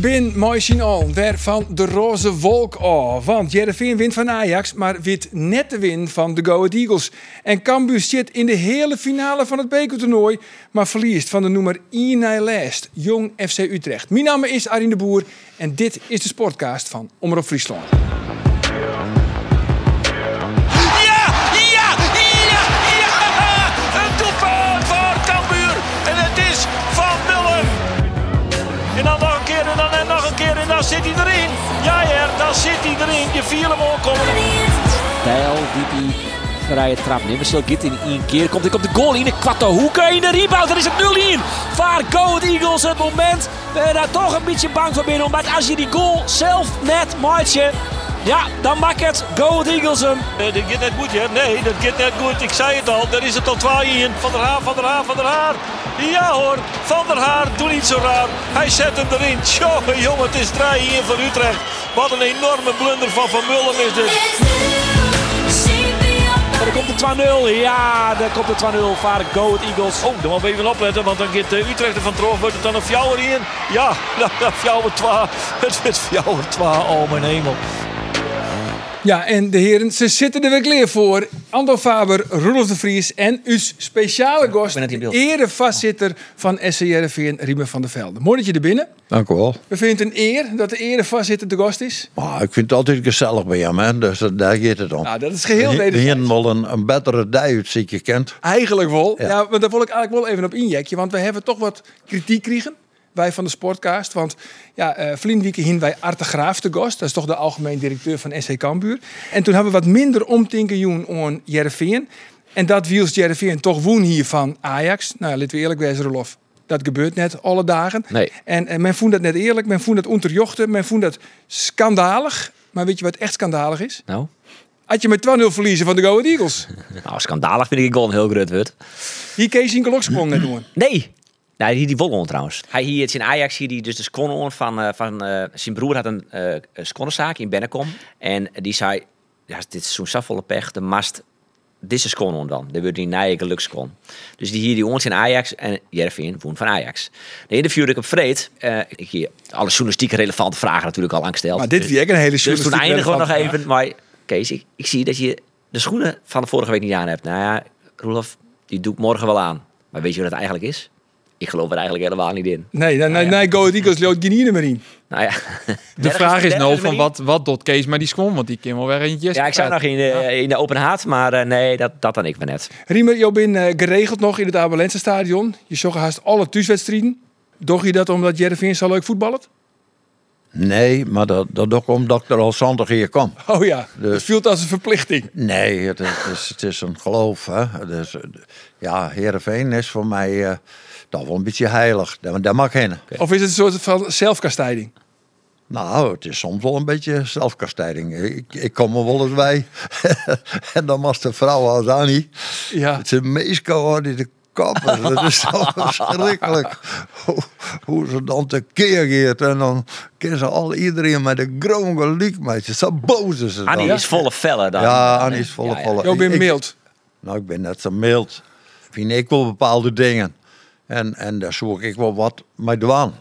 We zijn mooi zien al weer van de roze wolk af. Want Jereveen wint van Ajax, maar wint net de win van de Go Eagles. En Cambuur zit in de hele finale van het bekertoernooi, maar verliest van de nummer 1 naar last, Jong FC Utrecht. Mijn naam is Arine de Boer en dit is de sportcast van Omroep Friesland. Zit hij erin. Ja, ja, dan zit hij erin. Je viel hem ook komen. Bijl die die vrije trap neemt. Marcel Git in één keer. Komt, komt de goal in de kwarte hoeken. In de rebound. Dan is het 0-1. Vaar Go Eagles het moment. Ben daar toch een beetje bang voor binnen. Maar als je die goal zelf net maakt. Ja, dan maakt het Go Eagles hem. Nee, dat gaat net goed, hè? Nee, dat gaat net goed. Ik zei het al. Daar is het al 2 in. Van der Haar, Van der Haar, Van der Haar. Ja hoor, Van der Haar, doe niet zo raar. Hij zet hem erin. Tjonge jongen, het is 3 hier voor Utrecht. Wat een enorme blunder van Van Mullen is dit. Dan komt de 2-0. Ja, dan komt de 2-0. Vaar Go Ahead Eagles. Oh, dan moet we even opletten, want dan gaat uh, Utrecht er van terug. Wordt het dan een fjouwer in? Ja, nou, fjouwer 2. Het wordt fjouwer 2. Oh mijn hemel. Ja, en de heren, ze zitten er weer klaar voor. Ando Faber, Roelof de Vries en uw speciale gast, erevoorzitter van SCRV Riemen van der Velde. Mooi dat je er binnen. Dank u wel. We vinden het een eer dat de erevoorzitter de gast is. Maar ik vind het altijd gezellig bij hem, hè? dus dat- daar gaat het om. Nou, dat is geheel wederzijds. hebben wel een, een betere dij uit, je kent. Eigenlijk wel. Ja. Ja. maar daar wil ik eigenlijk wel even op injecten. Want we hebben toch wat kritiek kregen. Wij van de Sportcast. Want ja, eh Vlienwieken hien wij Arte Graaf te gast. Dat is toch de algemeen directeur van SC Cambuur. En toen hebben we wat minder omtinken joen aan Jereveen. En dat wiels Jereveen toch woen hier van Ajax. Nou, laten we eerlijk wezen, Rolof. Dat gebeurt net alle dagen. Nee. En, en men vond dat net eerlijk. Men vond dat onderjochten. Men vond dat schandalig. Maar weet je wat echt schandalig is? Nou, Had je met 2-0 verliezen van de Go Ahead Eagles. nou schandalig vind ik goal heel groot wordt. Hier Kees sprong net doen. Nee. Nou, hier die Wollon trouwens. Hij hier het in Ajax hier die dus de sconne van, eh, van eh, zijn broer had een eh sconnezaak in Bennekom en die zei ja dit is zo'n safvolle pech de mast dit is sconne dan. Dat wordt die nieuwe gelukskon. Dus die hier die ons in Ajax en Jervin woont van Ajax. De interviewde ik op Vreed. eh, ik hier alle journalistieke relevante vragen natuurlijk al aangesteld. Maar dit wie ik een hele Dus toen journalistiek eindigen we nog even. Maar Kees, ik, ik zie dat je de schoenen van de vorige week niet aan hebt. Nou ja, Roelof, die doe ik morgen wel aan. Maar weet je wat het eigenlijk is? Ik geloof er eigenlijk helemaal niet in. Nee, nee, nee, nee Go Ahead Eagles loopt geen ene meer in. Nou ja. De vraag is nou van wat, wat doet Kees met die schoon? Want die kan wel weer eentje. Ja, ik zou nog in de, in de open haat, maar eh, nee, dat, dat dan ik maar net. Riemer, je bent eh, geregeld nog in het Abelense stadion. Je zag haast alle thuiswedstrijden. Doch je dat omdat Jereveen zo leuk voetballt? Nee, maar dat, dat ook omdat ik er al zondag hier kom. Oh ja, Dus- het voelt als een verplichting. Nee, het is, het is, het is een geloof. Hè? Dus, ja, Heerenveen is voor mij eh, toch wel een beetje heilig. Daar, daar mag heen. Of is het een soort van zelfkastijding? Nou, het is soms wel een beetje zelfkastijding. Ik, ik kom er wel eens bij. en dan was de vrouw als Annie. Ja. Het is een die de kappen. Dat is zo verschrikkelijk. Hoe, hoe ze dan tekeer gaat. En dan kan ze al iedereen met de groen je. Zo boos is ze dan. Annie is volle vellen dan. Ja, Annie is volle Ja, ja. Je bent Ik- mild. Nou, ik ben net zo mild. Vind ik wel bepaalde dingen. En, en daar zoek ik wel wat mee doen.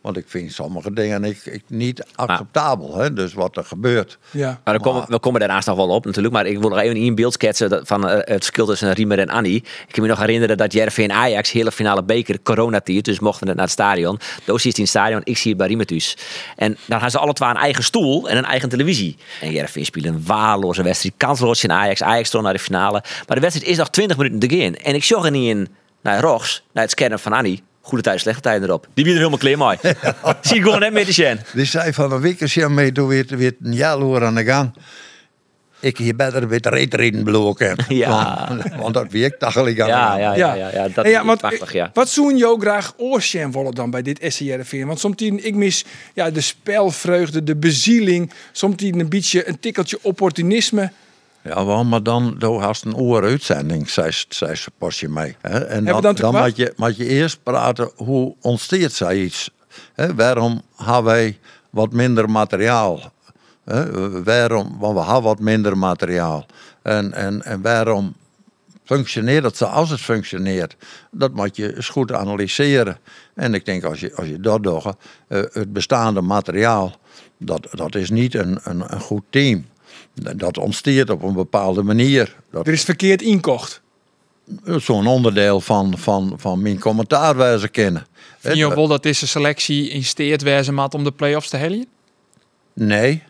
Want ik vind sommige dingen ik, ik niet acceptabel. Hè? Dus wat er gebeurt. Ja. Maar we komen, we komen daarnaast nog wel op natuurlijk. Maar ik wil nog even in beeld schetsen dat- van eh, het verschil tussen Riemer en Annie. Ik kan me nog herinneren dat Jervin Ajax, hele finale beker, coronatier. Dus mochten we net naar het stadion. Doos is in het stadion, ik zie het bij Riemer thuis. En dan gaan ze alle twee een eigen stoel en een eigen televisie. En Jervin speelt een waarloze wedstrijd. Kansloos in Ajax. Ajax stond naar de finale. Maar de wedstrijd is nog 20 minuten te gaan. En ik zag er niet in naar Rogs, naar het scannen van Annie. Goede tijd, slechte tijd erop. Die bieden er helemaal klaar mee. Zie ik gewoon net met de Sjen. Die zei van een week is mee, toen weer, weer een jaar aan de gang. Ik hier beter weer reetreden bloken. Ja. Want, want dat werkt dagelijks aan. Ja, ja, ja, ja, ja, dat ja, want, prachtig, ja. Wat zoen jou graag oorsjen willen dan bij dit SCRV? Want soms ik mis ja, de spelvreugde, de bezieling. Soms een beetje een tikkeltje opportunisme. Ja, maar dan doe haast een oor uitzending, zei, ze- zei ze pasje mee. Hè? En dan, moet je, moet je eerst praten, hoe ontsteert zij iets? Waarom hebben wij wat minder materiaal? Waarom, want we hebben wat minder materiaal. En, en, en waarom functioneert het zoals het functioneert? Dat moet je eens goed analyseren. En ik denk, als je, als je dat doet, eh, het bestaande materiaal, dat, dat is niet een, een, een goed team. Dat ontsteert op een bepaalde manier. Dat Er is verkeerd inkocht. zo'n onderdeel van, van, van mijn commentaar wijze kennen. Vind je wel dat deze selectie in steert wezen maat om de play-offs te helien? Nee,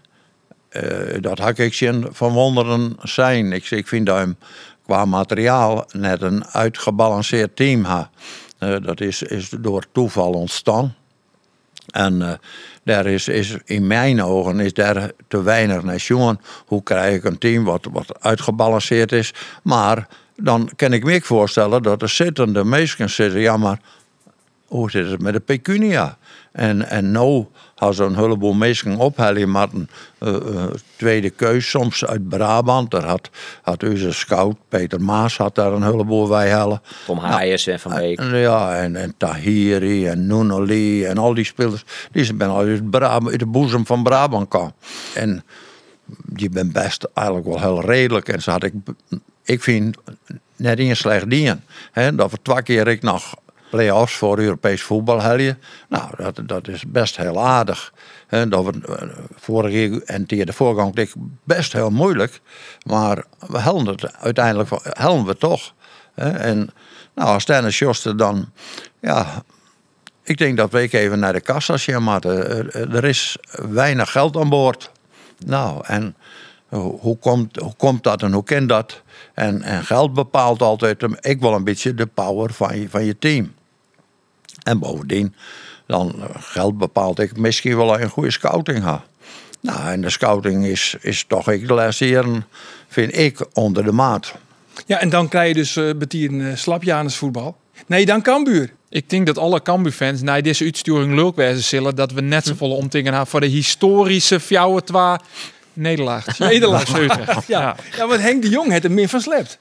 Eh, dat had ik zien van wonderen zijn. Ik, ik vind dat hem qua materiaal net een uitgebalanceerd team ha. Eh, dat is, is door toeval ontstaan. En eh, daar is, is in mijn ogen is daar te weinig naar jongen. Hoe krijg ik een team wat, wat uitgebalanceerd is? Maar dan kan ik me voorstellen dat de zittende mensen zitten. Ja, maar hoe zit het met de pecunia? En, en nou had zo'n heleboel mensen ophellen met een eh, eh, tweede keus, soms uit Brabant. Daar had, had onze scout, Peter Maas, had daar een heleboel bij hellen. Tom Haaiers en Van Beek. En, ja, en, en Tahiri en Nunali en al die spelers. Die zijn bijna uit, Brabant, uit de boezem van Brabant kwam. En die ben best eigenlijk wel heel redelijk. En ze had ik, ik vind, net in een slecht. Hè, dat we twee keer ik nog play-offs voor Europees voetbal helden. Nou, dat, dat is best heel aardig. Dat we eh, vorige en tegen de voorgang dik best heel moeilijk. Maar we helden het uiteindelijk helden we toch. En nou, als Dennis Joster dan, ja, ik denk dat we even naar de kassa gaan, maar er, er is weinig geld aan boord. Nou, en hoe, komt, hoe komt dat en hoe kan dat? En, en geld bepaalt altijd, ik wel een beetje de power van je, van je team. En bovendien, dan eh, geld bepaalt ik misschien wel een goede scouting ha. Nou, en de scouting is, is toch ik de laatste jaren, vind ik, onder de maat. Ja, en dan krijg je dus uh, Betien uh, slapjanus voetbal. Nee, dan Cambuur. Ik denk dat alle Cambuur-fans na deze uitsturing leuk wezen zullen dat we net zoveel omtingen hebben voor de historische fjouwe twa nederlaag. Nederlaag. Utrecht. Ja. Ja. ja, want Henk de Jong heeft er meer van slept.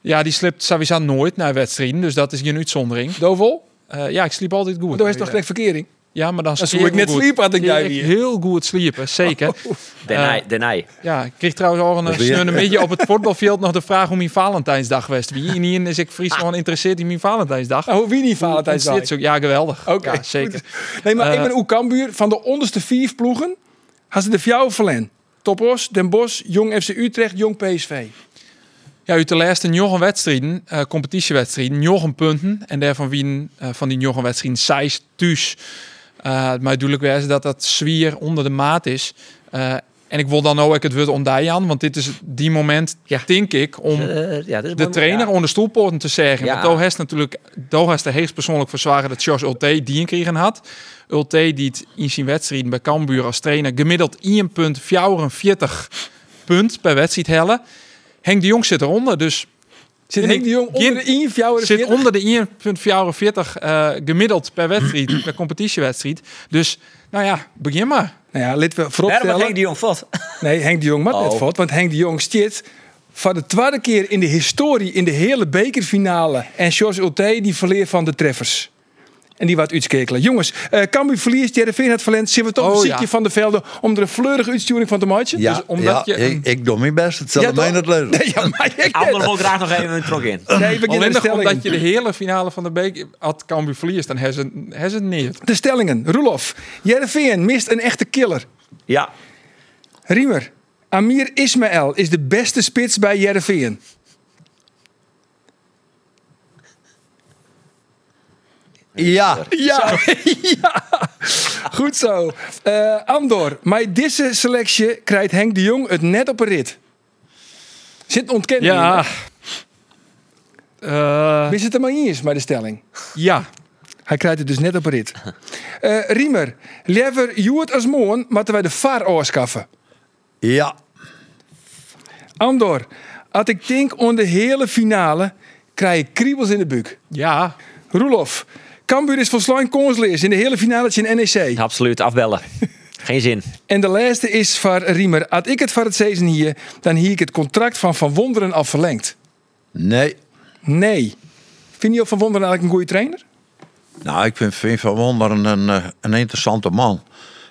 ja, die slipt sowieso nooit naar wedstrijden, dus dat is geen uitzondering. Dovel? Uh, ja, ik sliep altijd goed. Maar daar is toch gelijk verkering? Ja, maar dan Dan zou ik net goed. sliepen, had ik jij hier. Heel goed sliepen, zeker. Denij, Denij. Ja, ik kreeg trouwens al een Dat snunne beetje op het voetbalveld nog de vraag hoe mijn Valentijnsdag was. Wie in hier is ik Fries gewoon geïnteresseerd in mijn Valentijnsdag. Nou, wie niet Valentijnsdag? Ja, geweldig. Oké, ja, zeker. Nee, maar ik Eh, ben ook Cambuur. Van de onderste vier ploegen had ze de fjouwe verlen. Topos, Den Bosch, Jong FC Utrecht, Jong PSV. Ja, uit de laatste negen wedstrijden, eh competitiewedstrijden, negen punten. En daarvan winnen eh, van die negen wedstrijden zes thuis. Eh het moet duidelijk wezen dat dat zwier onder de maat is. Eh, en ik wil dan ook het woord aan, want dit is die moment, Ja. denk ik, om Eh, ja, de mooi- trainer ja. onder stoelpoorten te zeggen. Ja. Want heeft natuurlijk, Doe heeft de persoonlijk verzwaren dat Jos Ulte die gekregen had. Ulte die het in zijn wedstrijden bij Cambuur als trainer gemiddeld 1,44 punt per wedstrijd hellen. Henk de Jong zit eronder, dus Zit En Henk de Jong onder de Geen- 1 fjouwe zit onder de 1,44 eh gemiddeld per wedstrijd, per competitiewedstrijd. Dus, nou ja, begin maar. Nou ja, laten we vooropstellen. Henk die Jong vast? Nee, Henk de Jong maakt net Oh. Want Henk de Jong stiert voor de tweede keer in de historie in de hele bekerfinale. En George Ulte die verleert van de treffers. En die wat uitskekelen. Jongens, uh, Cambuur verliest, Jereveen het verlend. Zien we toch Oh, een ziekje ja. van de velden om er een fleurige uitsturing van te maken? Ja, Dus omdat ja, je een- ik, ik doe mijn best. Het zal Ja, mij niet lezen. Nee, ja, maar ik Ander wil graag nog even een trok in. Nee, de Alleen nog omdat je de hele finale van de beker had Cambuur verliest, dan hebben ze, hebben ze het niet. De stellingen. Roelof. Jereveen mist een echte killer. Ja, Riemer. Amir Ismaël is de beste spits bij Jereveen. Ja, Ja, ja. goed zo. Eh, Andor, met deze selectie krijgt Henk de Jong het net op een rit. Zit ontkenning Ja. hè? Wist het er maar niet eens bij de stelling. ja. Hij krijgt het dus net op een rit. Eh, Riemer, liever Joert als moon, moeten wij de VAR oorskaffen. ja, Andor, als ik denk aan de hele finale, krijg ik kriebels in de buik. Ja. Roelof, Cambuur is volslijn kansloos in de hele finale in NEC. absoluut afbellen. Geen zin. En de laatste is voor Riemer. Had ik het voor het seizoen hier, dan hier ik het contract van Van Wonderen al verlengd. Nee. Nee. Vind je Van Wonderen eigenlijk een goede trainer? Nou, ik vind, vind Van Wonderen een, eh, een interessante man.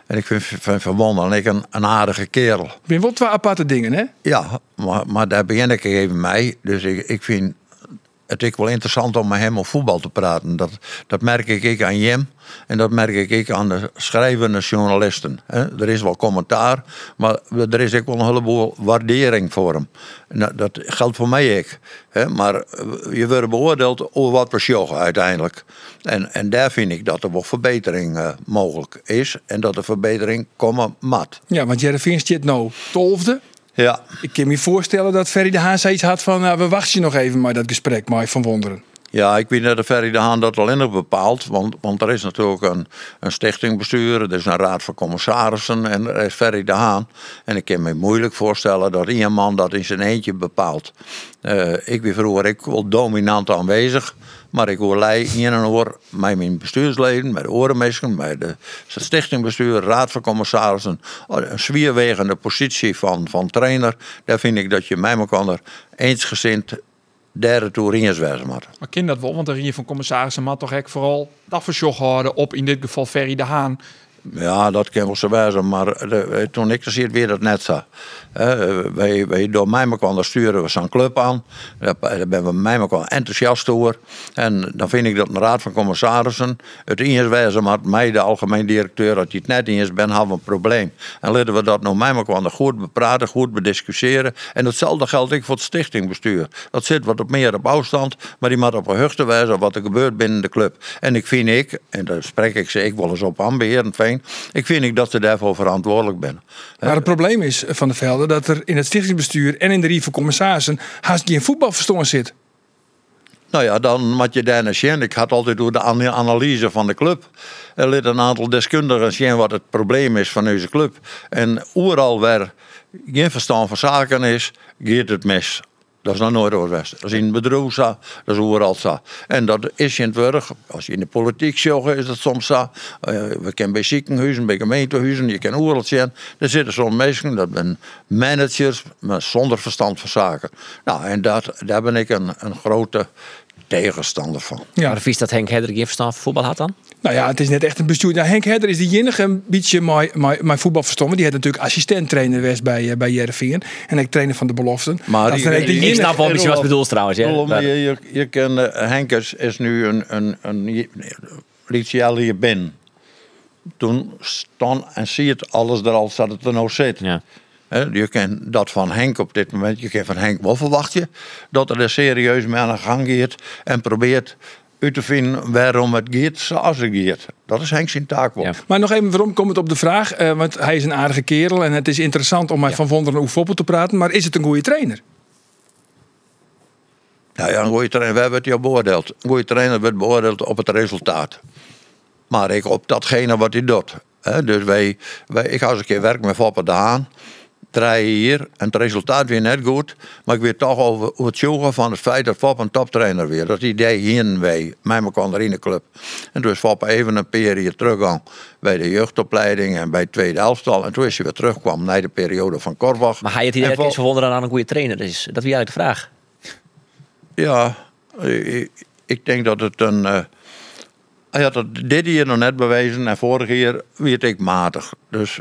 En ik vind, Van Wonderen ik een, een aardige kerel. Ik ben wel twee aparte dingen, hè? Ja, maar, maar daar begin ik even mee. Dus ik, ik vind het ik wel interessant om met hem over voetbal te praten. Dat, dat merk ik aan Jem en dat merk ik aan de schrijvende journalisten. Er is wel commentaar, maar er is ook wel een heleboel waardering voor hem. Dat, geldt voor mij ook. Maar eh, je wordt beoordeeld over wat we uiteindelijk. En, en daar vind ik dat er wel verbetering eh, mogelijk is. En dat er verbetering komen mat. Ja, want Jereveen zit nou tolfde. Ja, Ik kan me voorstellen dat Ferry de Haan zoiets had van... nou, we wachten nog even maar dat gesprek met Van Wonderen. Ja, ik weet dat de Ferry de Haan dat alleen nog bepaalt. Want, want er is natuurlijk een, een stichtingbestuur, er is een raad van commissarissen en er is Ferry de Haan. En ik kan me moeilijk voorstellen dat man dat in zijn eentje bepaalt. Eh, ik ben vroeger ik wel dominant aanwezig. Maar ik hoor in en oor met mijn bestuursleden, met de orenmeesters, met de stichtingbestuur, raad van commissarissen. Een zwierwegende positie van, van trainer. Daar vind ik dat je mij elkaar eensgezind derde toer in wezen moet. Maar kind dat wel, want de Rie van Commissarissen mag toch echt vooral dat verzorg houden op in dit geval Ferry de Haan. Ja, dat kan wel zo wezen, maar de, toen ik er zit, weer dat net zo. Hè, wij, wij door mij kwam sturen we zo'n club aan. Daar ben we mij kwam enthousiast over. En dan vind ik dat een raad van commissarissen het eens wezen maar mij, de algemeen directeur, dat je het net eens bent, hebben we een probleem. En laten we dat nou mij kwam goed bepraten, goed bediscussiëren. En hetzelfde geldt ik voor het stichtingbestuur. Dat zit wat op meer op afstand, maar die moet op een hoogte wijzen wat er gebeurt binnen de club. En ik vind ik, en daar spreek ik ze ik wel eens op aan, beheerend ik vind ik dat ze daarvoor verantwoordelijk ben. Maar het probleem is, Van de Velde, dat er in het stichtingsbestuur... en in de Rie van Commissarissen haast geen voetbalverstand zit. Nou ja, dan moet je daar naar zien. Ik had altijd door de an- analyse van de club. Er ligt een aantal deskundigen zien wat het probleem is van deze club. En overal waar geen verstand van zaken is, gaat het mis. Dat is nog nooit geweest. Dat is in bedrijf zo, dat is overal zo. En dat is in het werk. Als je in de politiek zoekt, is dat soms zo. Eh, we kennen bij ziekenhuizen, bij gemeentehuizen, je kan overal zien. Er zitten soms mensen, dat zijn managers, maar zonder verstand van zaken. Nou, en dat, daar ben ik een, een grote tegenstander van. Ja. Vies dat Henk Hendrik geen verstand van voetbal had dan? Nou ja, het is net echt een bestuur. Nou, Henk Herder is de enige een beetje mijn, mijn, mijn voetbalverstand. Die had natuurlijk assistent-trainer geweest bij, eh, bij Jereveen. En ik trainer van de beloften. Maar dat is die- echt de die- Ik snap wel een beetje wat je bedoelt trouwens. Ja. Je, je, je kan, eh, Henkers is nu een, een, een je hier binnen. Toen stond en zie het alles er al dat het er nou zit. Ja. Hè, je kan dat van Henk op dit moment, je kan van Henk wel verwachten dat er serieus mee aan de gang gaat en probeert uit te vinden waarom het gaat zoals het gaat. Dat is Henk zijn taak wel. Ja. Maar nog even waarom komt het op de vraag. eh, want hij is een aardige kerel. En het is interessant om met Van Wonderen over voetbal te praten. Maar is het een goede trainer? Nou ja, een goede trainer, we hebben het hier beoordeeld. Een goede trainer wordt beoordeeld op het resultaat. Maar ik op datgene wat hij doet. Hè, dus wij, wij, ik ga eens een keer werken met Foppe de Haan. Draai hier en het resultaat weer net goed. Maar ik weet toch over, het zoeken van het feit dat Foppe een toptrainer weer. Dat idee hier wij, mij elkaar in de club. En toen is Foppe even een periode teruggang bij de jeugdopleiding en bij het tweede elftal. En toen is hij weer terugkwam na de periode van Korbach. Maar hij het idee En dat Wonderen aan een goede trainer is. Dat is eigenlijk de vraag. Ja, ik, denk dat het een. eh, hij had het dit jaar nog net bewezen en vorig jaar werd ik matig. Dus,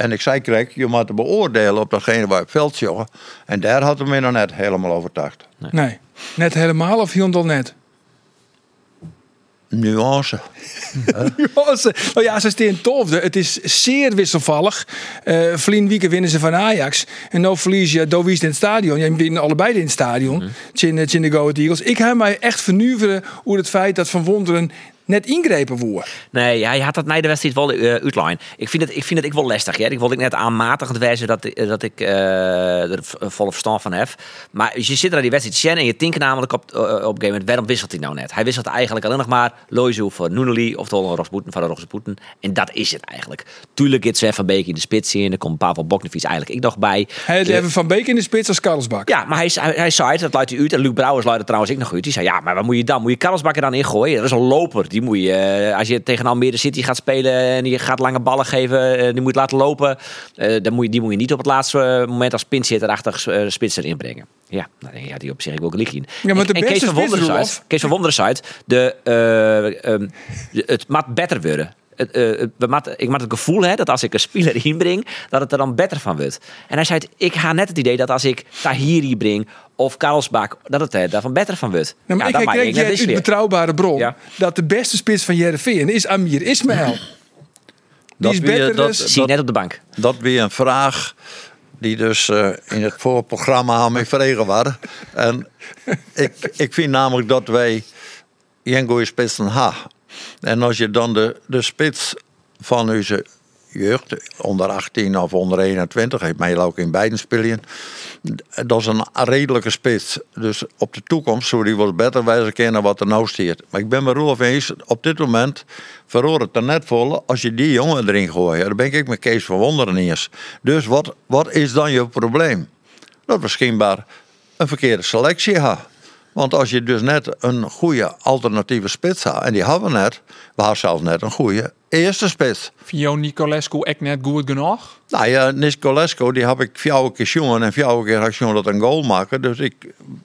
en ik zei, kijk, je moet het beoordelen op datgene waar het veld jongen. En daar had hij me nog net helemaal overtuigd. Nee. Net helemaal of helemaal net? Nuance. Ja, ze- nou ja, ze staan tofde. Het is zeer wisselvallig. Eh Vlien Wieken winnen ze van Ajax. En nou verlies je Dovies in het stadion. Ja, winnen allebei in het stadion. Tjin, tjin de Go Eagles. Ik heb mij echt vernuveren over het feit dat Van Wonderen net ingrepen wordt. Nee, hij had dat na de wedstrijd wel uh, uitline. Ik vind het, ik vind het ik wel lastig. Ja. Ik wilde net aanmatigend wijzen dat, ik- dat ik eh, er volle verstand van heb. Maar je zit er aan die wedstrijd Shen en je denkt namelijk op, eh, op een gegeven moment, waarom wisselt hij nou net? Hij wisselt eigenlijk alleen nog maar Loizu voor Noeneli, oftewel een Rosboeten van de Rosboeten. En dat is het eigenlijk. Tuurlijk is Sven van Beek in de spits in. Er komt Pavel Boknevies eigenlijk ik nog bij. Hij had Eh, even Van Beek in de spits als Karlsbak. ja, maar hij, hij, hij zei het, dat luidt hij uit. En Luc Brouwers luidde trouwens ik nog uit. Die zei, ja, maar wat moet je dan? Moet je Karlsbakker dan ingooien? Dat is een loper. Die die moet je, eh, als je tegen Almere City gaat spelen en je gaat lange ballen geven, eh, die moet laten lopen. eh, dan moet je, die moet je niet op het laatste moment als pinchitter-achtig eh, spits erin brengen. Ja, nou, ja, die op zich ik ook gelijk in. Ja, maar de En Kees van Kees van de, eh, ehm, de- het moet beter worden. Het, eh, mat- ik moet het gevoel hè, dat als ik een speler inbreng, dat het er dan beter van wordt. En hij zei, ik ga net het idee dat als ik Tahiri breng of Karlsbak, dat het er daarvan beter van wordt. Nou, maar ja, ik dat net jij uit betrouwbare bron Ja. dat de beste spits van Jereveen is Amir Ismaël. Die is weer- beter dat- dus- Zie je net op de bank. Dat weer een vraag die dus eh, in het voorprogramma aan mij vregen waren. En ik, ik vind namelijk dat wij een goede spitsen hebben. En als je dan de, de spits van onze jeugd, onder 18 of onder 21, heeft mij ook in beiden spelen. Dat is een redelijke spits. Dus op de toekomst zou die wel beter wijzen kennen wat er nou staat. Maar ik ben met Roelof eens, op dit moment verhoor het er net vol als je die jongen erin gooit. Dan ben ik met Kees van Wonderen eerst. Dus wat, wat is dan je probleem? Dat we schijnbaar een verkeerde selectie hebben. Want als je dus net een goede alternatieve spits had, en die hadden we net, we hadden zelfs net een goede eerste spits. Vio Nicolescu echt net goed genoeg. Nou ja, Nicolesco, die heb ik vier keer jongen en vier keer had ik dat een goal maken. Dus ik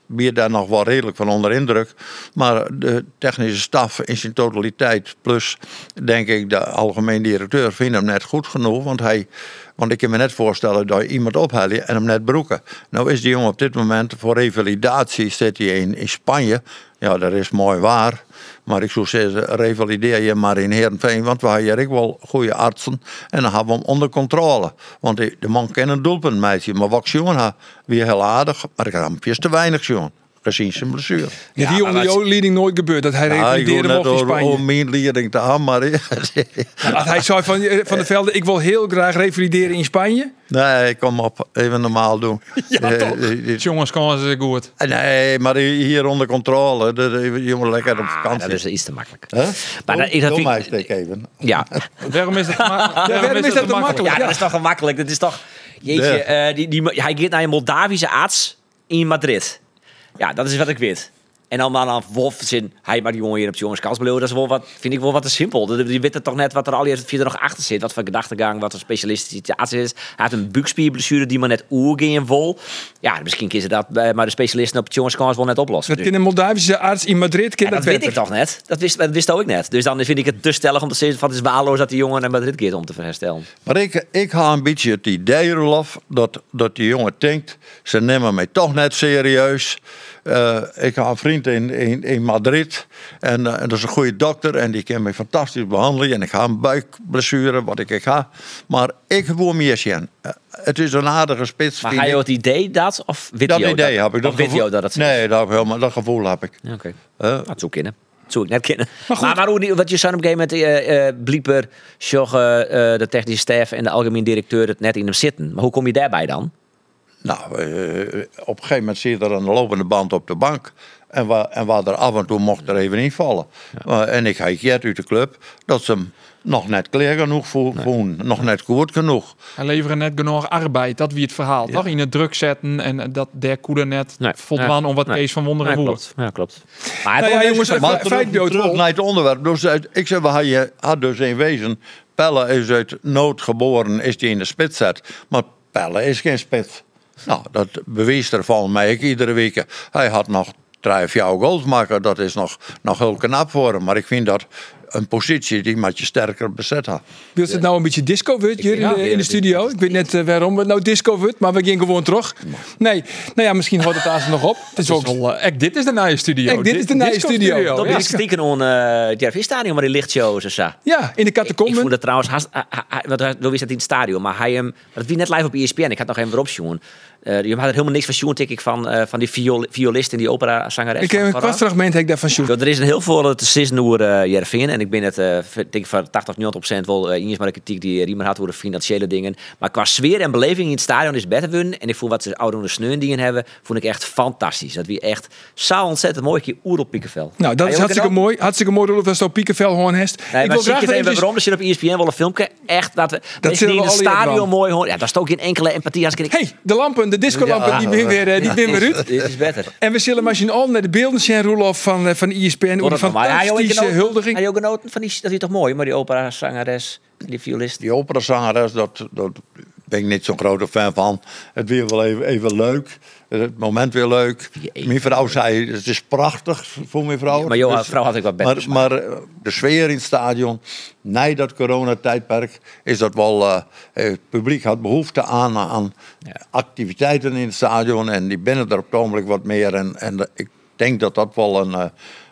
ben daar nog wel redelijk van onder indruk. Maar de technische staf in zijn totaliteit, plus denk ik de algemeen directeur, vindt hem net goed genoeg. Want, hij, want ik kan me net voorstellen dat je iemand ophaalt en hem net broeken. Nou is die jongen op dit moment voor revalidatie, zit hij in, Spanje. Ja, dat is mooi waar. Maar ik zou zeggen, revalideer je maar in Heerenveen. Want we hebben hier ook wel goede artsen. En dan hebben we hem onder controle. Want de man kan een doelpunt meisje. Maar wat jongen weer heel aardig. Maar ik veel te weinig jongen. Gezien zijn blessure. Ja, die onder jouw leading nooit gebeurd. Dat hij Ja, ik wil revalideerde net mocht in Spanje. over mijn leiding te hebben. Maar hij zei van, eh, van de velden, ik wil heel graag revalideren in Spanje. nee, kom op. Even normaal doen. Ja, Eh, toch? eh, Jongens, komen ze goed. Nee, maar hier onder controle. Jongen lekker op Ah, vakantie. dat is iets te makkelijk. Hè? Maar dat- dat Doe vind mij ik- steek even. Ja, Waarom is dat, te ma- waarom is dat te makkelijk? ja, dat is toch gemakkelijk. Dat is toch... Jeetje, Ja. eh, die, die, hij gaat naar een Moldavische arts in Madrid. Ja, dat is wat ik weet. En dan maar aan Wolf zin, hij maar die jongen hier op de jongenskans beloven. Dat is wel wat, vind ik wel wat te simpel. Die- Die weet toch net wat er al hier verder nog achter zit. Wat voor gedachtegang, wat een specialistische arts is. Hij heeft een buikspierblessure die maar net oergeen vol. Ja, misschien ze dat bij- maar de specialisten op de jongenskans wel net oplossen. Dat Dus- een Moldavische arts in Madrid. Kan ja, dat dat weet ik toch net. Dat wist, dat wist ook ik net. Dus dan vind ik het te stellig om te zeggen van het is waarloos dat die jongen naar Madrid keert om te herstellen. Maar ik, ik ga een beetje het idee, Rolof, dat, dat die jongen denkt, ze nemen mij toch net serieus. Eh, ik heb een vriend in, in, in Madrid en, eh, en dat is een goede dokter en die kan mij fantastisch behandelen. En ik ga een buikblessure, wat ik, ik ga. Maar ik woon meer zien. Eh, het is een aardige spits. Maar ga je het idee dat? Of weet dat idee heb ik. Dat je dat het Nee, dat, helemaal, dat gevoel heb ik. Oké. Eh, Nou, het zou zou ik net kennen. Maar, maar, hoe wat je zei op een gegeven moment, eh Blieper, Sjogge, de technische staf en de algemeen directeur het net in hem zitten. Maar hoe kom je daarbij dan? Nou, eh, op een gegeven moment zie je er een lopende band op de bank. En waar, en waar er af en toe mocht er even invallen. Maar- en ik heb jet uit de club dat ze hem nog net kleer genoeg voelen. Nog net goed genoeg. Hij leveren net genoeg arbeid. Dat wie het verhaal. Toch? In het druk zetten. En dat der koede net Nee. voldwan Ja. om wat Nee. Kees van Wonderen woer. klopt. Ja, klopt. Maar Nou het ja, was- jongens, Maar Feit- terug, naar het onderwerp. Dus uit- ik zeg, had, je had dus in wezen... Pelle is uit nood geboren, is die in de spits zet. Maar Pelle is geen spits. Nou, dat bewijst er van mij iedere week. Hij had nog drie of vier maken. Dat is nog, nog heel knap voor hem. Maar ik vind dat een positie die met je sterker bezet had. Wil het nou een beetje disco wordt hier in, Ja, de, in ja, de studio? Ik weet net eh, waarom het nou disco wordt, maar we gaan gewoon terug. Nee, nou ja, misschien houdt het aan ze nog op. Het is ook... Wel, eh, ek, dit is de nieuwe studio. Ek, dit is de nieuwe Disco studio. Dat Ja. is stiekem on uh, het Stadion, maar die lichtshows en zo. Ja, in de Ik, ik vond catacomben. het trouwens, want dat in het stadion? Maar hij hem, dat wie net live op ESPN. Ik had nog even weer opzoeken. Eh je had er helemaal niks van Sjoen, denk ik, van, eh, van die viol, violist en die opera-zangeres. Ik heb een van kwart fragment heb ik shoot. Ja, er is een heel veel te sissen over uh, Jervin. En ik ben het, eh, denk ik, van 80 of 90 procent wel uh, eens maar de kritiek die Riemer had over de financiële dingen. Maar qua sfeer en beleving in het stadion is beter winnen. En ik voel wat ze oude sneun dingen hebben, vond ik echt fantastisch. Dat wie echt zo ontzettend mooi keer oer op Piekenvel. Nou, dat is hartstikke mooi. Hartstikke mooi, Rolf, dat zo Piekenvel gewoon hest. Nee, ik wil graag even eventjes- waarom? Er zit op ESPN wel een filmpje. Echt, dat we zullen die in het stadion mooi horen. Ja, daar is ook geen enkele empathie. Als ik hey, de lampen, de discolampen, Ja. die ben weer, eh, die ben weer uit. Dit is beter. En we zullen machine al naar de beelden zien, Roelof, van, eh, van Maar hij had ook fantastische genoten- huldiging. Hij ook genoten van die... Dat is toch mooi, maar die opera-zangeres, die violist. Die operazangeres, dat, dat ben ik niet zo'n grote fan van. Het weer wel even, even leuk. Het moment weer leuk. Mijn vrouw zei, het is prachtig voor mijn vrouw. Maar jouw Dus- vrouw had ik wat beter Maar, maar eh, de sfeer in het stadion, na dat coronatijdperk, is dat wel... eh, het publiek had behoefte aan, aan activiteiten in het stadion. En die binnen er op het ogenblik wat meer. En, en ik denk dat dat wel een, eh,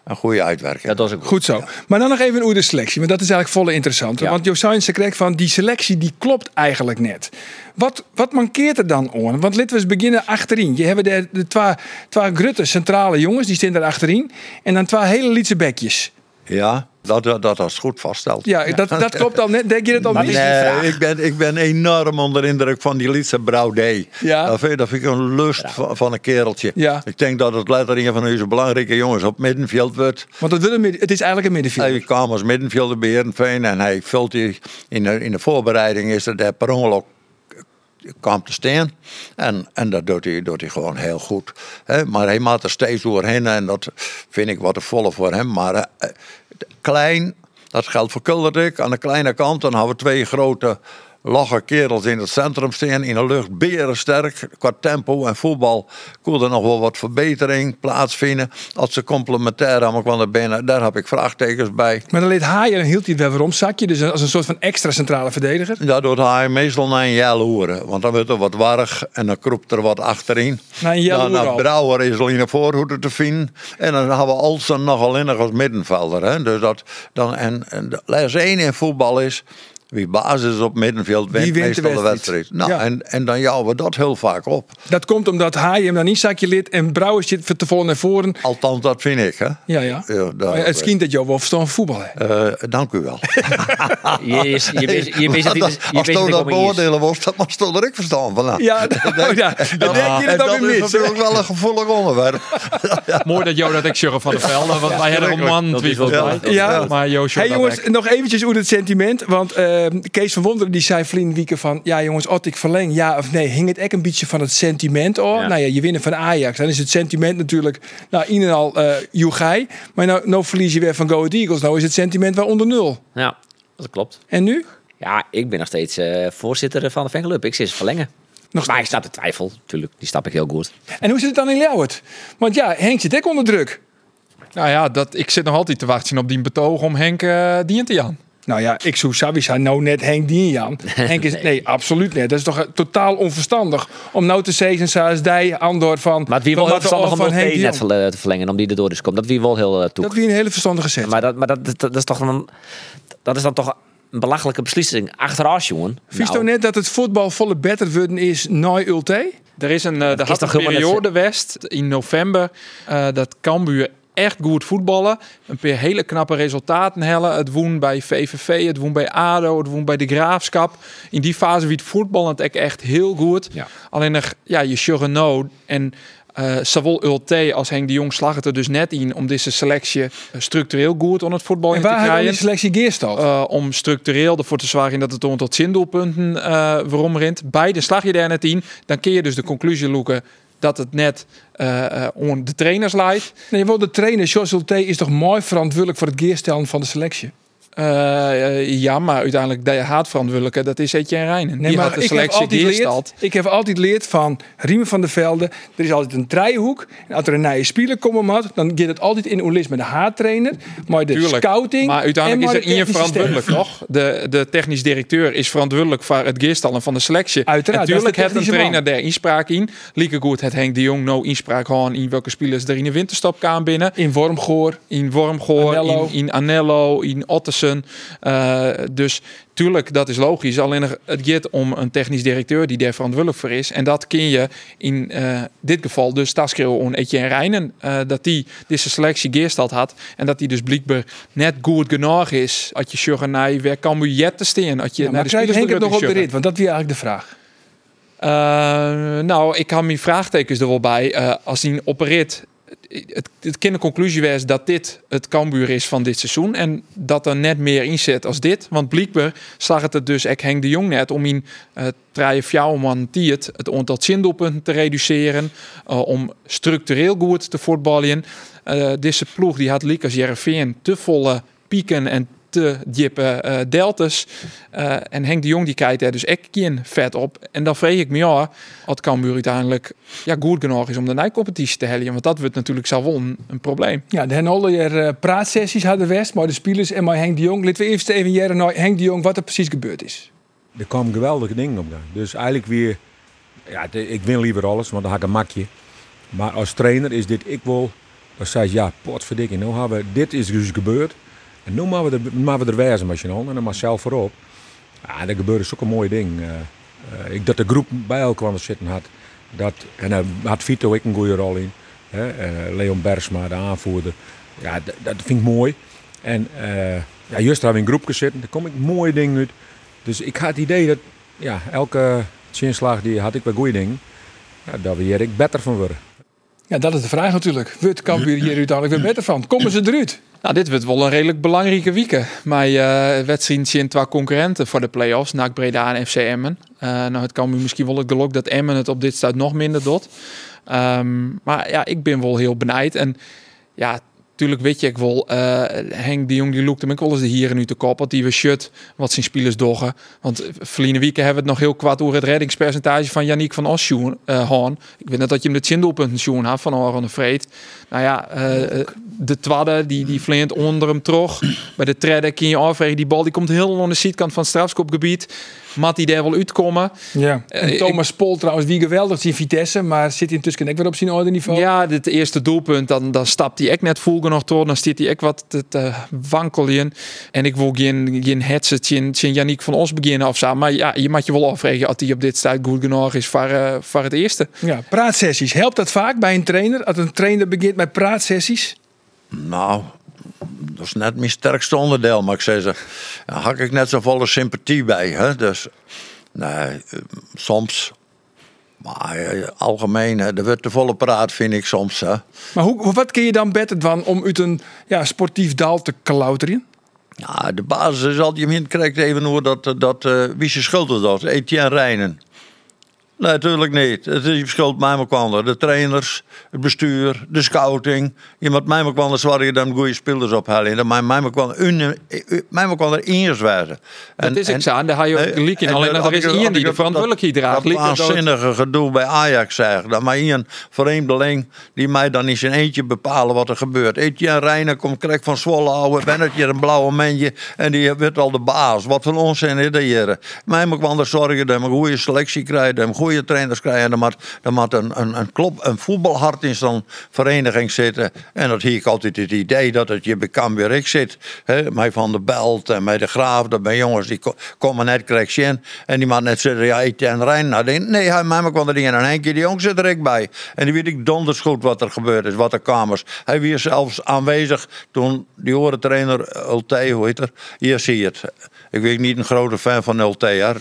een goede uitwerking Dat was ook goed. Goed zo. Maar dan nog even over de selectie, want dat is eigenlijk volle interessant. Ja. Want Josijn kreeg van die selectie die klopt eigenlijk net. Wat, wat mankeert er dan aan? Want laten we eens beginnen achterin. Je hebt de, de twee, twee grutte centrale jongens, die staan daar achterin. En dan twee hele lietse bekjes. Ja, dat, dat, dat is goed vaststelt. Ja, Dat, dat klopt al net. Denk je dat al niet? Nee, ik ben, ik ben enorm onder de indruk van die Lietse Brouwdee. Ja. Dat, vind, dat vind ik een lust van, van een kereltje. Ja. Ik denk dat het letterlijk een van onze belangrijke jongens op middenveld wordt. Want het, wil een midden- het is eigenlijk een middenveld. Hij kwam als middenvelder bij Heerenveen en hij vult die in de, in de voorbereiding is er per ongeluk kwam te staan. En, en dat doet hij, doet hij gewoon heel goed. Maar hij maakt er steeds doorheen en dat vind ik wat te volle voor hem. Maar eh, klein, dat geldt voor Kulderdik. Aan de kleine kant dan hebben we twee grote logge kerels in het centrum staan. In de lucht berensterk. Qua tempo en voetbal kon er nog wel wat verbetering plaatsvinden. Als ze complementair aan elkaar binnen, daar heb ik vraagtekens bij. Maar dan leed Haaien en hield hij het wel weer om zakje. Dus als een soort van extra centrale verdediger. Daardoor ga je meestal naar een jel horen. Want dan wordt er wat warrig en dan kroept er wat achterin. Naar een dan, al. Brouwer is al in de voorhoede te vinden. En dan hebben we Olsen nog alleen nog als middenvelder. Hè? Dus dat, dan, en, en les 1 in voetbal is... Wie basis op middenveld wint, de meestal de wedstrijd? wedstrijd. Nou, Ja. en, en dan jouwen we dat heel vaak op. Dat komt omdat Haaien hem dan niet zakje lid en Brouwer zit te vol naar voren. Althans, dat vind ik. Hè? Ja, ja. Ja, daar- Maar het schijnt dat jou wel verstand van voetbal hebt. Eh, dank u wel. Je, je, je, bent Als- je Als bent je dat beoordelen was, dat was toch er ik verstand van. Nou, Ja, ja. Dan denk je dat weer is natuurlijk wel een gevoelig onderwerp. Mooi dat Jo dat ik Sjurre van der Velde, want wij hebben een man Dat. Ja. Maar Jo Hey jongens, dat nog eventjes over het sentiment. Want eh, Kees van Wonderen die zei vliegen Wieken van... Ja jongens, als ik verleng, ja of nee, hing het echt een beetje van het sentiment. Ja. Nou ja, je winnen van Ajax. Dan is het sentiment natuurlijk, nou in en al uh, Joegij. Maar nou, nou verlies je weer van Go Ahead Eagles. Nou is het sentiment wel onder nul. Ja, dat klopt. En nu? Ja, ik ben nog steeds eh, voorzitter van de fanclub. Ik zit ze verlengen. Nog Maar ik steeds. snap de twijfel, natuurlijk. Die snap ik heel goed. En hoe zit het dan in Leeuwert? Want ja, Henk zit ook onder druk. Nou ja, dat, ik zit nog altijd te wachten op die betoog om Henk uh, dient te Jan. Nou ja, ik zou Sabisa nou net Henk Dienjan. Henk is, nee, absoluut niet. Dat is toch eh, totaal onverstandig om nou te zeggen zoals die Andor van... Maar het wie wel heel verstandig om van Henk de net te verlengen, om die erdoor dus komt. Dat wie wel heel uh, toe. Dat wie een hele verstandige zet. Maar, dat, maar dat, dat, dat is toch een, dat is dan toch een belachelijke beslissing. Achteraf, jongen. Vies Nou, toch net dat het voetbal volle beter worden is na Ulte? Er is een, uh, is had een toch helemaal net periode West in november uh, dat Cambuur echt goed voetballen. Een paar hele knappe resultaten hellen. Het woen bij VVV, het woen bij ADO, het woen bij de Graafschap. In die fase wie het voetballen het echt heel goed. Ja. Alleen nog, ja, je Chureno en uh, zowel Ulte als Henk de Jong slag het er dus net in om deze selectie uh, structureel goed aan het voetbal En in te waar hebben krijgen. die selectie geerstald? Uh, om structureel ervoor te zorgen dat het om tot zindoelpunten uh, waarom rint. Beide slag je daar net in. Dan kun je dus de conclusie loeken dat het net uh, uh, om de trainers leidt. Nee, wel de trainer, Jos Ulte, is toch mooi verantwoordelijk voor het geerstellen van de selectie? Uh, ja, maar uiteindelijk de haatverantwoordelijke, dat is Etienne Rijnen. Nee, Die maar had de selectie leerd, ik heb altijd geleerd van Riemen van der Velde. Er is altijd een draaihoek. En als er een nieuwe speler komen moet, dan gaat het altijd in Oelis met de haattrainer. Maar de Tuurlijk. scouting. Maar uiteindelijk en is er in je verantwoordelijk, toch? De, de technisch directeur is verantwoordelijk voor het geerstallen van de selectie. Uiteraard, Natuurlijk heeft een trainer daar inspraak in. Lieke goed het Henk de Jong nou inspraak gewoon in welke spelers er in de winterstop gaan binnen. In Wormgoor. In Wormgoor, Anello. in, in Anello, in Ottersen. Uh, dus tuurlijk, dat is logisch. Alleen het gaat om een technisch directeur die daar verantwoordelijk voor is. En dat kun je in uh, dit geval dus Taskeel on Etienne Rijnen. Uh, dat die deze selectie geersteld had. En dat die dus blijkbaar net goed genoeg is. Als je naar waar kan te staan. Als je Ja, naar de het nog op de rit? Want dat was eigenlijk de vraag. Uh, nou, ik had mijn vraagtekens er wel bij. Uh, als hij opereert, het, het kan de conclusie was dat dit het Cambuur is van dit seizoen. En dat er net meer in zit als dit. Want blijkbaar zag het dus, ik Henk de Jong net, om in uh, draaien fjouwman het, het aantal zindoelpunten te reduceren. Uh, om structureel goed te voetballen. Uh, deze ploeg die had Liek als Jereveen te volle pieken en te diepe eh, deltas. Eh, en Henk de Jong die kijkt er dus echt geen vet op. En dan vreeg ik me ja, wat Cambuur uiteindelijk ja, goed genoeg is om de Nijcompetitie te hellen. Want dat wordt natuurlijk zelf wel een, een probleem. Ja, de Henoller uh, praatsessies hadden West, maar de spelers en maar Henk de Jong. Laten we eerst even jaren naar Henk de Jong wat er precies gebeurd is. Er kwamen geweldige dingen op gang. Dus eigenlijk weer, ja, de- ik win liever alles, want dan heb ik een makje. Maar als trainer is dit ik wil, dan zei je, ja, potverdikkie, nou hebben we, dit is dus gebeurd. En nu moeten we er, maar we je handen en dan maar zelf voorop. Ja, er gebeurde zulke mooie dingen. Eh, eh, ik, dat de groep bij elkaar kwam zitten had. Dat, en dan had Vito ik een goede rol in. Eh, Leon Bersma, de aanvoerder. Ja, dat vind ik mooi. En eh ja, juist daar in een groep zitten, daar kom ik mooie dingen uit. Dus ik had het idee dat ja, elke zinslag die had ik wel goede dingen. Ja, daar weer ik beter van worden. Ja, dat is de vraag natuurlijk. Wordt Cambuur hier uiteindelijk weer beter van? Komen ze eruit? Nou, dit wordt wel een redelijk belangrijke week. Maar uh, wedstrijd zien twee concurrenten voor de play-offs. NAC Breda en FC Emmen. Uh, nou, het kan me misschien wel het geluk dat Emmen het op dit stuit nog minder doet. Um, maar ja, ik ben wel heel benijd. En ja, natuurlijk weet je ik wel, uh, Henk de Jong die loopt hem ook wel eens de hier en nu te kop. Die we shut wat zijn spelers doggen. Want verleden weken hebben we het nog heel kwaad over het reddingspercentage van Yannick van Osjoen. Uh. Ik weet net dat je hem de chindoelpunten schoen had van Oran de Vreed. Nou ja, uh, de twadde die, die onder hem terug. Bij de tredde kun je afwegen. Die bal die komt heel aan de zijkant van het strafschopgebied. Mat die daar wel uitkomen. Ja. En Thomas ik, Pol trouwens, wie geweldig in Vitesse, maar zit intussen ook weer op zijn orde niveau. Ja, dit eerste doelpunt, dan, dan stapt hij ook net voel nog door. Dan stiet hij ook wat te, te wankelen. En ik wil geen, geen hetsen, geen Yannick van Os beginnen of zo. Maar ja, je mag je wel afvragen of hij op dit staat goed genoeg is voor, uh, voor het eerste. Ja, praatsessies. Helpt dat vaak bij een trainer? Als een trainer begint met praatsessies? Nou, dat is net mijn sterkste onderdeel, maar ik zeg ze, daar had ik net zo volle sympathie bij. Hè? Dus nee, soms, maar eh, algemeen, er wordt te volle praat, vind ik soms. Hè? Maar hoe, wat kun je dan beter van om uit een ja, sportief dal te klauteren? Ja, de basis is altijd, je krijgt even hoe dat, dat uh, wie zijn schuld is dat? Etienne Rijnen. Nee, natuurlijk niet. Het is schuld mij kwam De trainers, het bestuur, de scouting. Je moet mij kwam zorgen dat goede spelers ophalen. Dat mij kwam mij er eerst werden. Dat is ik zo. Daar ga je ook gelijk in. Alleen dat er is iemand die de verantwoordelijkheid draagt. Dat waanzinnige gedoe bij Ajax zeg. Dat maar een vreemdeling die mij dan in zijn eentje bepalen wat er gebeurt. Etienne Reiner komt krijg van Zwolle ouwe. Ben het hier een blauwe mensje en die wordt al de baas. Wat voor onzin is dat hier? Mij er zorgen dat we een goede selectie krijgen. Goede trainers krijgen. Er moet, een, een, een, klop, een voetbalhart in zo'n vereniging zitten. En dat hier ik altijd het idee dat het je bekend weer ik zit. He, mij van de Belt en mij de Graaf. Dat ben jongens die komen net krijg je En die man net zeggen, ja, Etienne Rijn. Nou, die, nee, hij mij kwam er in. En Henkie de Jong zit er ik bij. En die weet ik donders goed wat er gebeurd is. Wat er kamers. Hij was zelfs aanwezig toen die horen trainer Ulte, hoe heet er? Hier zie je het. Ik weet niet een grote fan van LT. Daar,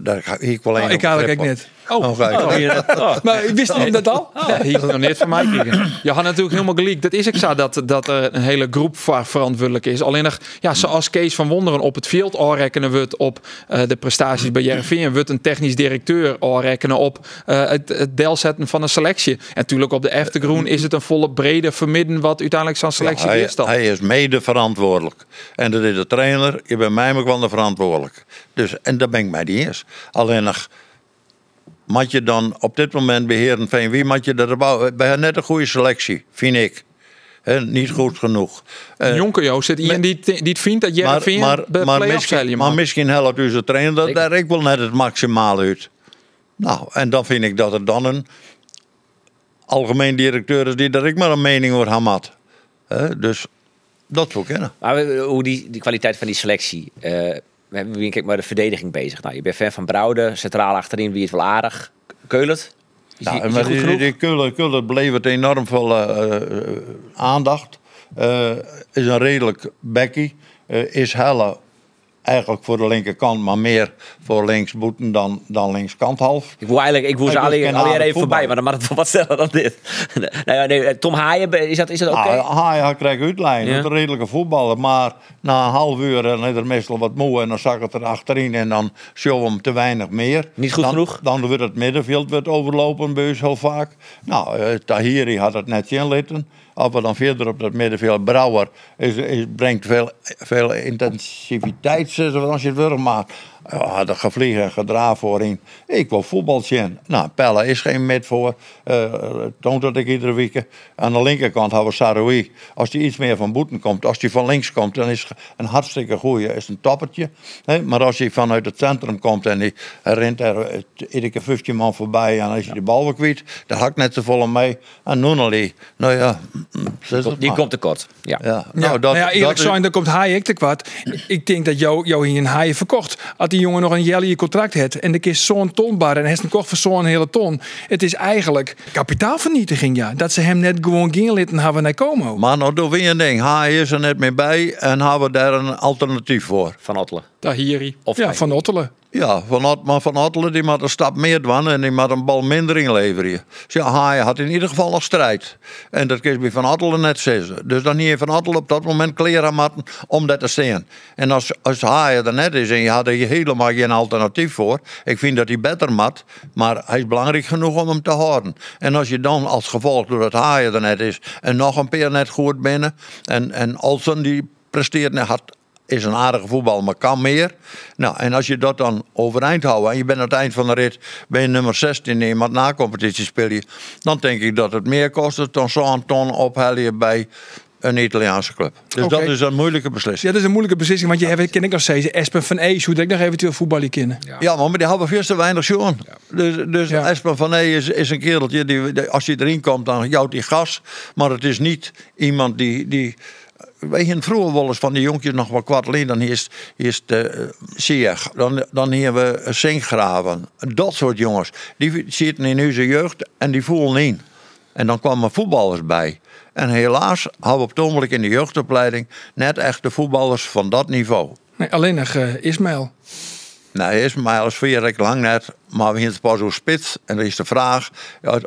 daar ga ik wel een. Oh, ik eigenlijk net. Oh, oh, oh, oh. maar wist je dat al? Oh. Ja, hier nog net van mij kijken. Je had natuurlijk helemaal gelijk. Dat is ik zo dat, dat er een hele groep verantwoordelijk is. Alleen nog, ja, zoals Kees van Wonderen op het veld aanrekenen wordt op uh, de prestaties bij JRV. wordt een technisch directeur aanrekenen op uh, het, het delzetten van een selectie. En natuurlijk op de Eftergroen is het een volle brede vermidden wat uiteindelijk zo'n selectie ja, hij, is. Dan. Hij is mede verantwoordelijk. En dat is de trainer. Je bent mij ook wel verantwoordelijk. Dus, en daar ben ik mij niet eens. Alleen nog moet je dan op dit moment beheren van wie moet je dat bouwen? Bij net een goede selectie, vind ik. He, niet goed genoeg. Uh, Jonker Jo zit iemand die, die het vindt dat jij vindt maar, maar, maar, misschien, maar misschien helpt u zijn trainer dat daar ik wil net het maximaal uit. Nou, en dan vind ik dat er dan een algemeen directeur is die daar ik maar een mening over had. He, dus dat wil kennen. Maar hoe die, die kwaliteit van die selectie. Uh, we hebben kijk maar de verdediging bezig. Nou, je bent fan van Brouwde, centraal achterin, wie het wel aardig. Keulert. Die, maar die, die, die het enorm veel uh, uh, aandacht. Uh, is een redelijk bekkie. is Helle eigenlijk voor de linkerkant, maar meer voor linksboeten dan, dan linkskant half. Ik wil eigenlijk, ik wil ze alleen, alleen even voorbij, maar dan mag het wat sneller dan dit. nee, nee, Tom Haaien, is dat, is dat oké? Okay? Nou, Haaien krijgt uitlijn, ja. een redelijke voetballer, maar na een half uur dan is er meestal wat moe en dan zak het er achterin en dan show hem te weinig meer. Niet goed dan, genoeg? Dan wordt het middenveld wordt overlopen bij heel vaak. Nou, uh, Tahiri had het net inlitten. Als we dan verder op dat middenveld, Brouwer. Is, is, brengt veel, veel intensiviteit, zeggen we, als je het wil, maar ja, de gevliegen en gedraaf voorin. Ik wil voetbal zien. Nou, Pelle is geen met voor. Uh, toont dat ik iedere week. Aan de linkerkant hebben we Saroui. Als die iets meer van boeten komt, als die van links komt, dan is een hartstikke goeie, is een toppertje. Nee, maar als hij vanuit het centrum komt en die rent er iedere keer 15 man voorbij en als je de bal weer kwijt, dan hakt net te volle mee. En Nunnally, nou ja, die komt tekort. Ja. Ja, Nou, nou, dat, ja, eerlijk dat, zijn, dan komt Hayek te kwart. Ik denk dat jou, jou hier een Hayek verkocht. Als jongen nog een jelly contract heeft en de kist zo'n tonbar en hij is hem kocht voor zo'n hele ton. Het is eigenlijk kapitaalvernietiging, ja. Dat ze hem net gewoon geen litten hebben naar Como. Maar nou doen we een ding. Hij is er net mee bij en hebben we daar een alternatief voor. Van Ottelen. Tahiri. Of Ja, van Ottelen. Ja, van maar Van Ottelen die moet een stap meer doen en die moet een bal minder inleveren. Dus ja, hij had in ieder geval nog strijd. En dat kun bij Van Ottelen net zeggen. Dus dan hier Van Ottelen op dat moment kleren matten om dat te staan. En als, als hij er net is en je had er helemaal geen alternatief voor. Ik vind dat hij beter mat, maar hij is belangrijk genoeg om hem te houden. En als je dan als gevolg doordat hij er net is en nog een paar net goed binnen. En, en Olsen die presteert net had is een aardige voetbal, maar kan meer. Nou, en als je dat dan overeind houdt en je bent aan het eind van de rit, ben je nummer 16 in wat na competitie speel je, dan denk ik dat het meer kost dan zo'n ton ophellen bij een Italiaanse club. Dus dat is een moeilijke beslissing. Ja, dat is een moeilijke beslissing, want je hebt, ken ik nog steeds, Espen van Ees, hoe dat ik nog eventueel voetballen kennen. Ja, maar, maar die hebben veel te weinig schoon. Dus, dus Ja. Espen van Ee is, is een kereltje, die, die- als hij erin komt, dan jouwt hij gas. Maar het is niet iemand die... die wij hebben vroeger wel eens van die jonkjes nog wat kwart alleen. Dan is, is de uh, Sieg, dan, dan hebben we Zinkgraven. Dat soort jongens. Die zitten in onze jeugd en die voelen in. En dan kwamen voetballers bij. En helaas hebben we op het ogenblik in de jeugdopleiding net echt de voetballers van dat niveau. Nee, alleen nog eh, Ismail. Nee, is maar als vier weken lang net, maar we hebben pas zo spits. En dan is de vraag ja,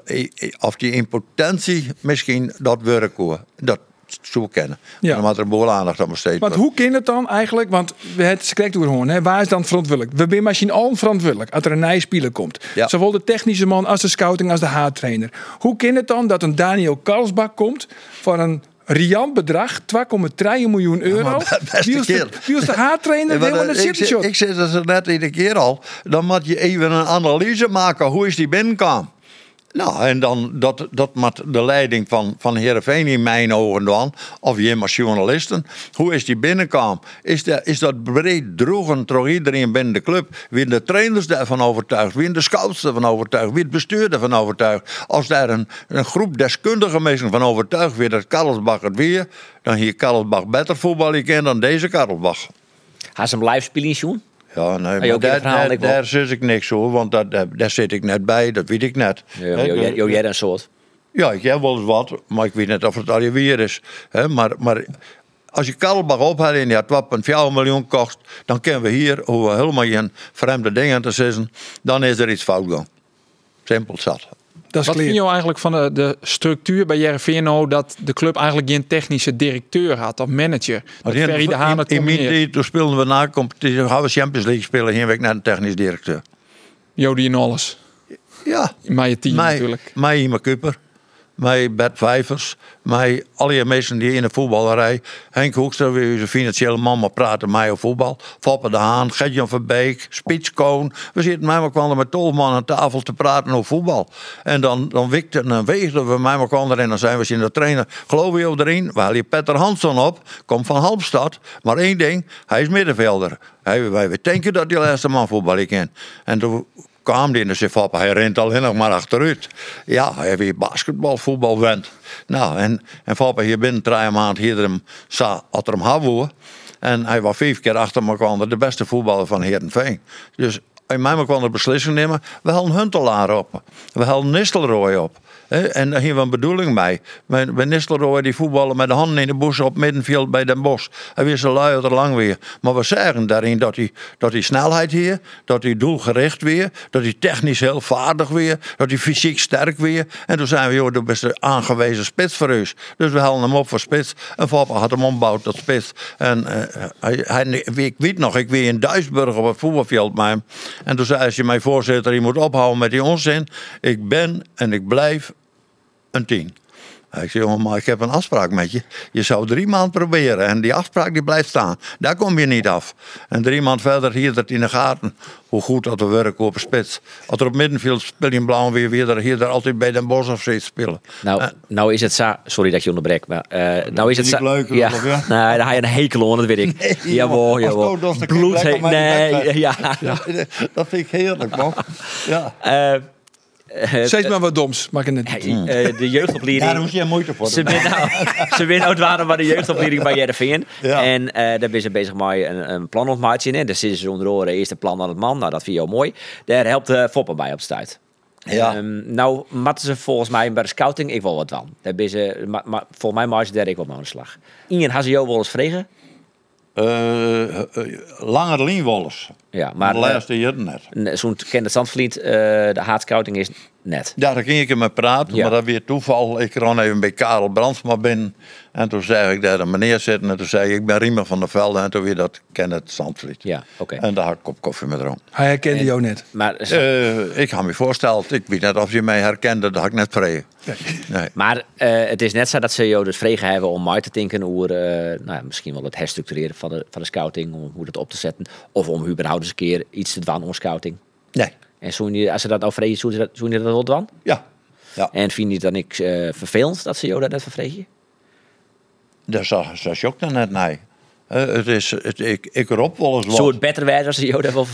of die in potentie misschien dat werk hoor. Dat zou kennen. Ja. Dan had er een boel aandacht aan besteed. Want hoe kan het dan eigenlijk? Want we hebben het horen, hè? waar is dan verantwoordelijk? We zijn misschien al verantwoordelijk als er een nieuwe speler komt. Ja. Zowel de technische man als de scouting als de haartrainer. Hoe kan het dan dat een Daniel Karlsbak komt voor een riant bedrag, 2,3 miljoen euro? maar Wie is de, de haartrainer? Ja, maar Helemaal dat- een ik, zeg- ze net iedere keer al. Dan moet je even een analyse maken. Hoe is die binnenkwam? Nou, en dan dat, dat met de leiding van, van Heerenveen in mijn ogen dan, of je maar journalisten, hoe is die binnenkwam? Is, de, is dat breed droegen door iedereen binnen de club? Wie de trainers daarvan overtuigd? Wie de scouts ervan overtuigd? Wie het bestuur ervan overtuigd? Als daar een, een groep deskundigen mensen van overtuigd weer dat Karlsbach het weer, dan hier Karlsbach beter voetbal ken dan deze Karlsbach. Gaan ze hem live spelen? Ja, nee, je maar daar, daar, zit ik niks hoor, want dat, daar, daar zit ik net bij, dat weet ik net. Ja, dus- jij een soort. ja, ik heb wel eens wat, maar ik weet niet of het al je weer is. Hè, maar, maar als je Karlbach ophoudt en die had wat een 4 miljoen kost, dan kennen we hier, hoe we helemaal geen vreemde dingen te zeggen, dan is er iets fout gegaan. Simpel zat. Dat is Wat vind je eigenlijk van de, de structuur bij nou dat de club eigenlijk geen technische directeur had of manager? Dat in, Ferry de Haan het in, in mijn combineert. tijd, toen speelden we na competitie, gaan we Champions League spelen, geen week naar een technisch directeur. Jody en alles. Ja, Maar je team mij, natuurlijk. Mij Imer Kuper. Mij Bert Vijvers. Mij alle die mensen die in de voetballerij. Henk Hoekstra, wie is een financiële man, maar praten mij over voetbal. Foppe de Haan, Gertjan Verbeek, Spitskoon. We zitten mij maar met tolf man aan tafel te praten over voetbal. En dan, dan wikten en weegden we mij maar en dan zijn we in de trainer. Geloof je erin? We halen Petter Hansson op. Komt van Halmstad. Maar één ding, hij is middenvelder. Hij, wij denken dat de laatste man voetbal kent. En toen kwam die en zei Foppa, hij rent alleen nog maar achteruit. Ja, hij weer basketbal, voetbal went. Nou, en, en Foppa hier binnen drie maanden hier hem, had hem hebben. En hij was vijf keer achter elkaar de beste voetballer van Heerenveen. Dus in mij kwam de beslissing nemen, we halen Huntelaar op. We halen Nistelrooy op. En daar hebben we een bedoeling mee. Bij Nistelrooy die voetballen met de handen in de bos op middenveld bij Den Bosch. Hij wist zo lui er lang weer. Maar we zeggen daarin dat hij, dat hij snelheid weer, dat hij doelgericht weer, dat hij technisch heel vaardig weer, dat hij fysiek sterk weer. En toen zijn we, joh, de beste aangewezen spits voor u. Dus we halen hem op voor spits. En Foppa had hem ombouwd tot spits. En eh, hij, ik weet nog, ik weer in Duisburg op het voetbalveld met. En toen zei hij, als je mij voorzitter, je moet ophouden met die onzin. Ik ben en ik blijf een tien. Ik zeg, jongen, maar ik heb een afspraak met je. Je zou drie maanden proberen en die afspraak die blijft staan. Daar kom je niet af. En drie maanden verder hier dat in de gaten hoe goed dat we werken op een spits. Als er op middenveld speel je in blauw weer weer hier daar altijd bij Den Bosch of zoiets spelen. Nou, nou is het. Sorry dat je onderbreekt, maar eh, nou is het ik leuk, ja. of ja? Nee, daar ga je een hekel aan, dat weet ik. Nee, jawel, jawel. Bloed, nee, ja. dat vind ik heerlijk, man. Ja. Eh, eh, Zeg maar wat doms, maak ik net niet. eh, de Daar jeugdopleiding. hoef je moeite voor. Ze winnen nou, ze winnen nou waren bij de jeugdopleiding bij Jereveen. Ja. En eh, daar ben ze bezig met een, een plan ontmaatje in. Dus zitten ze onder oren eerste plan aan het man. Nou, dat vind je mooi. Daar helpt de Foppen bij op de stuit. Ja. Ehm, nou, matten ze volgens mij bij de scouting ik wel wat van. Daar ben ze, maar, maar volgens mij maken ze daar ik wel aan de slag. Ian, had ze jou wel eens vregen? Eh, eh, langer lienwollers. Ja, Maar de eh, laatste jaren net. zo'n kende standvliet, eh de haatscouting is net. Ja, daar ging ik met praten, Ja. maar dat weer toeval. Ik ran even bij Karel Brandsma binnen. En toen zei ik daar een meneer zitten. En toen zei ik, ik ben Riemer van der Velde. En toen weer dat ken het Zandvliet. Ja, oké. En daar had ik een kop koffie met dronken. Hij herkende jou net. Maar, Eh, ik had me voorsteld, ik weet net of je mij herkende, dat had ik net vregen. Nee. maar eh, het is net zo dat ze jou dus vregen hebben om mij te denken over eh, nou, ja, misschien wel het herstructureren van de, van de scouting, om hoe dat op te zetten. Of om überhaupt eens een keer iets te doen om scouting. Nee. En zo niet- als ze dat nou vregen, zo dat, zo niet dat wel doen? Ja. Ja, En vind je dan niks eh, vervelend dat ze jou dat net vervregen? Daar zag, zag je ook dan net nee. Eh, het is, het, ik, ik roep wel eens wat. Zou het beter wijzen als dat wel?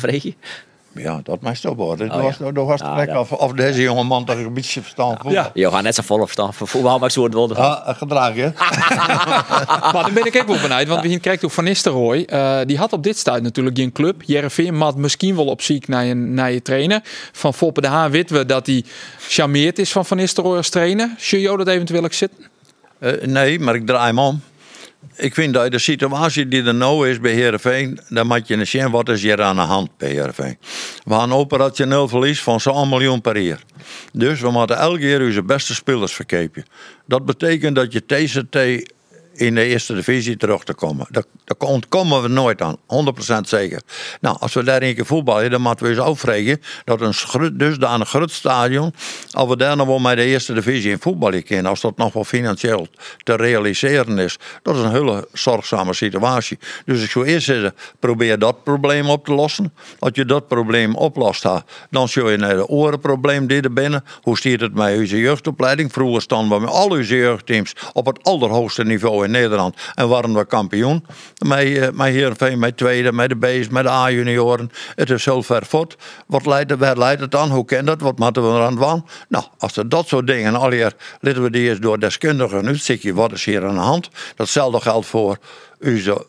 Ja, dat mij worden. Oh, Dat was, ja. dat was Ah, trek dat- of, of deze jonge man dat ik een beetje verstand voel. Ja. Je gaat net zo vol staan voor voetbal, maar ik zou het wel. Ah, gedraag je. Maar dan ben ik ook wel benieuwd, want we hier kijken ook Van Nistelrooy. eh, die had op dit stuit natuurlijk geen club. Jereveen mat misschien wel op ziek naar je, naar je trainer. Van Foppe de Haan weten we dat hij charmeerd is van Van Nistelrooy als trainer. Zou je dat eventueel ook zitten? Eh, nee, maar ik draai hem om. Ik vind dat de situatie die er nou is bij Heerenveen, dan moet je zien wat is hier aan de hand bij Heerenveen. We hebben operationeel verlies van zo'n miljoen per jaar. Dus we moeten elke keer onze beste spelers verkepen. Dat betekent dat je TCT in de eerste divisie terug te komen. Daar, ontkomen we nooit aan, 100% zeker. Nou, als we daar een keer voetballen, dan moeten we eens afvragen dat een groot- dusdanig groot stadion, als we daar nog wel met de eerste divisie in voetballen kunnen, als dat nog wel financieel te realiseren is, dat is een hele zorgzame situatie. Dus ik zou eerst zeggen, probeer dat probleem op te lossen. Als je dat probleem oplost, dan zul je naar de orenprobleem dit er binnen. Hoe stiert het met onze jeugdopleiding? Vroeger stonden we met al onze jeugdteams op het allerhoogste niveau in Nederland en waren we kampioen. Met, eh, met Heerenveen, met tweede, met de B's, met de A-junioren. Het is zo ver voort. Wat leidt, waar leidt het aan? Hoe kent dat? Wat moeten we eraan doen? Nou, als er dat soort dingen al hier, laten we die eens door deskundigen uitzieken. Wat is hier aan de hand? Datzelfde geldt voor onze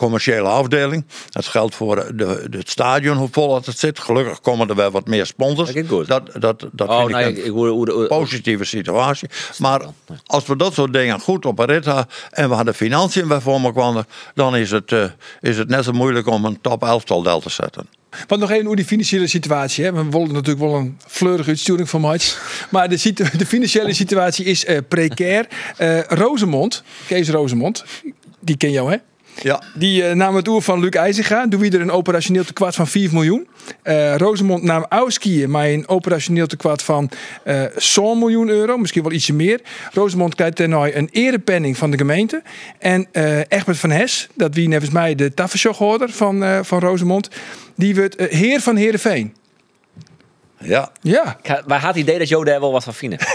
commerciële afdeling. Dat geldt voor de, de, het stadion, hoe vol het zit. Gelukkig komen er wel wat meer sponsors. Dat. Dat, dat, dat Oh, vind nee, ik een ik hoor hoe de- hoe- positieve situatie. Maar als we dat soort dingen goed op een rit hebben en we hadden financiën bij voor me kwamen, dan is het, eh, is het net zo moeilijk om een top elftal del te zetten. Want nog even hoe die financiële situatie. Hè. We willen natuurlijk wel een fleurige uitsturing van Mats. Maar de, situ- de financiële situatie is eh, precair. Eh Rosemond, Kees Rosemond, die ken jou hè? Ja, Die eh, nam het oer van Luc IJzinga. Doe er een operationeel tekort van 4 miljoen. Eh Rosemond nam Auskiën, maar een operationeel tekort van eh 100 miljoen euro. Misschien wel ietsje meer. Rosemond krijgt daarna een erepenning van de gemeente. En eh Egbert van Hes, dat wie nevens mij de tafershoghorder van, van Rosemond. Die wordt heer van Heerenveen. Ja. Ja, Waar had het idee dat Jo daar wel wat van vinden?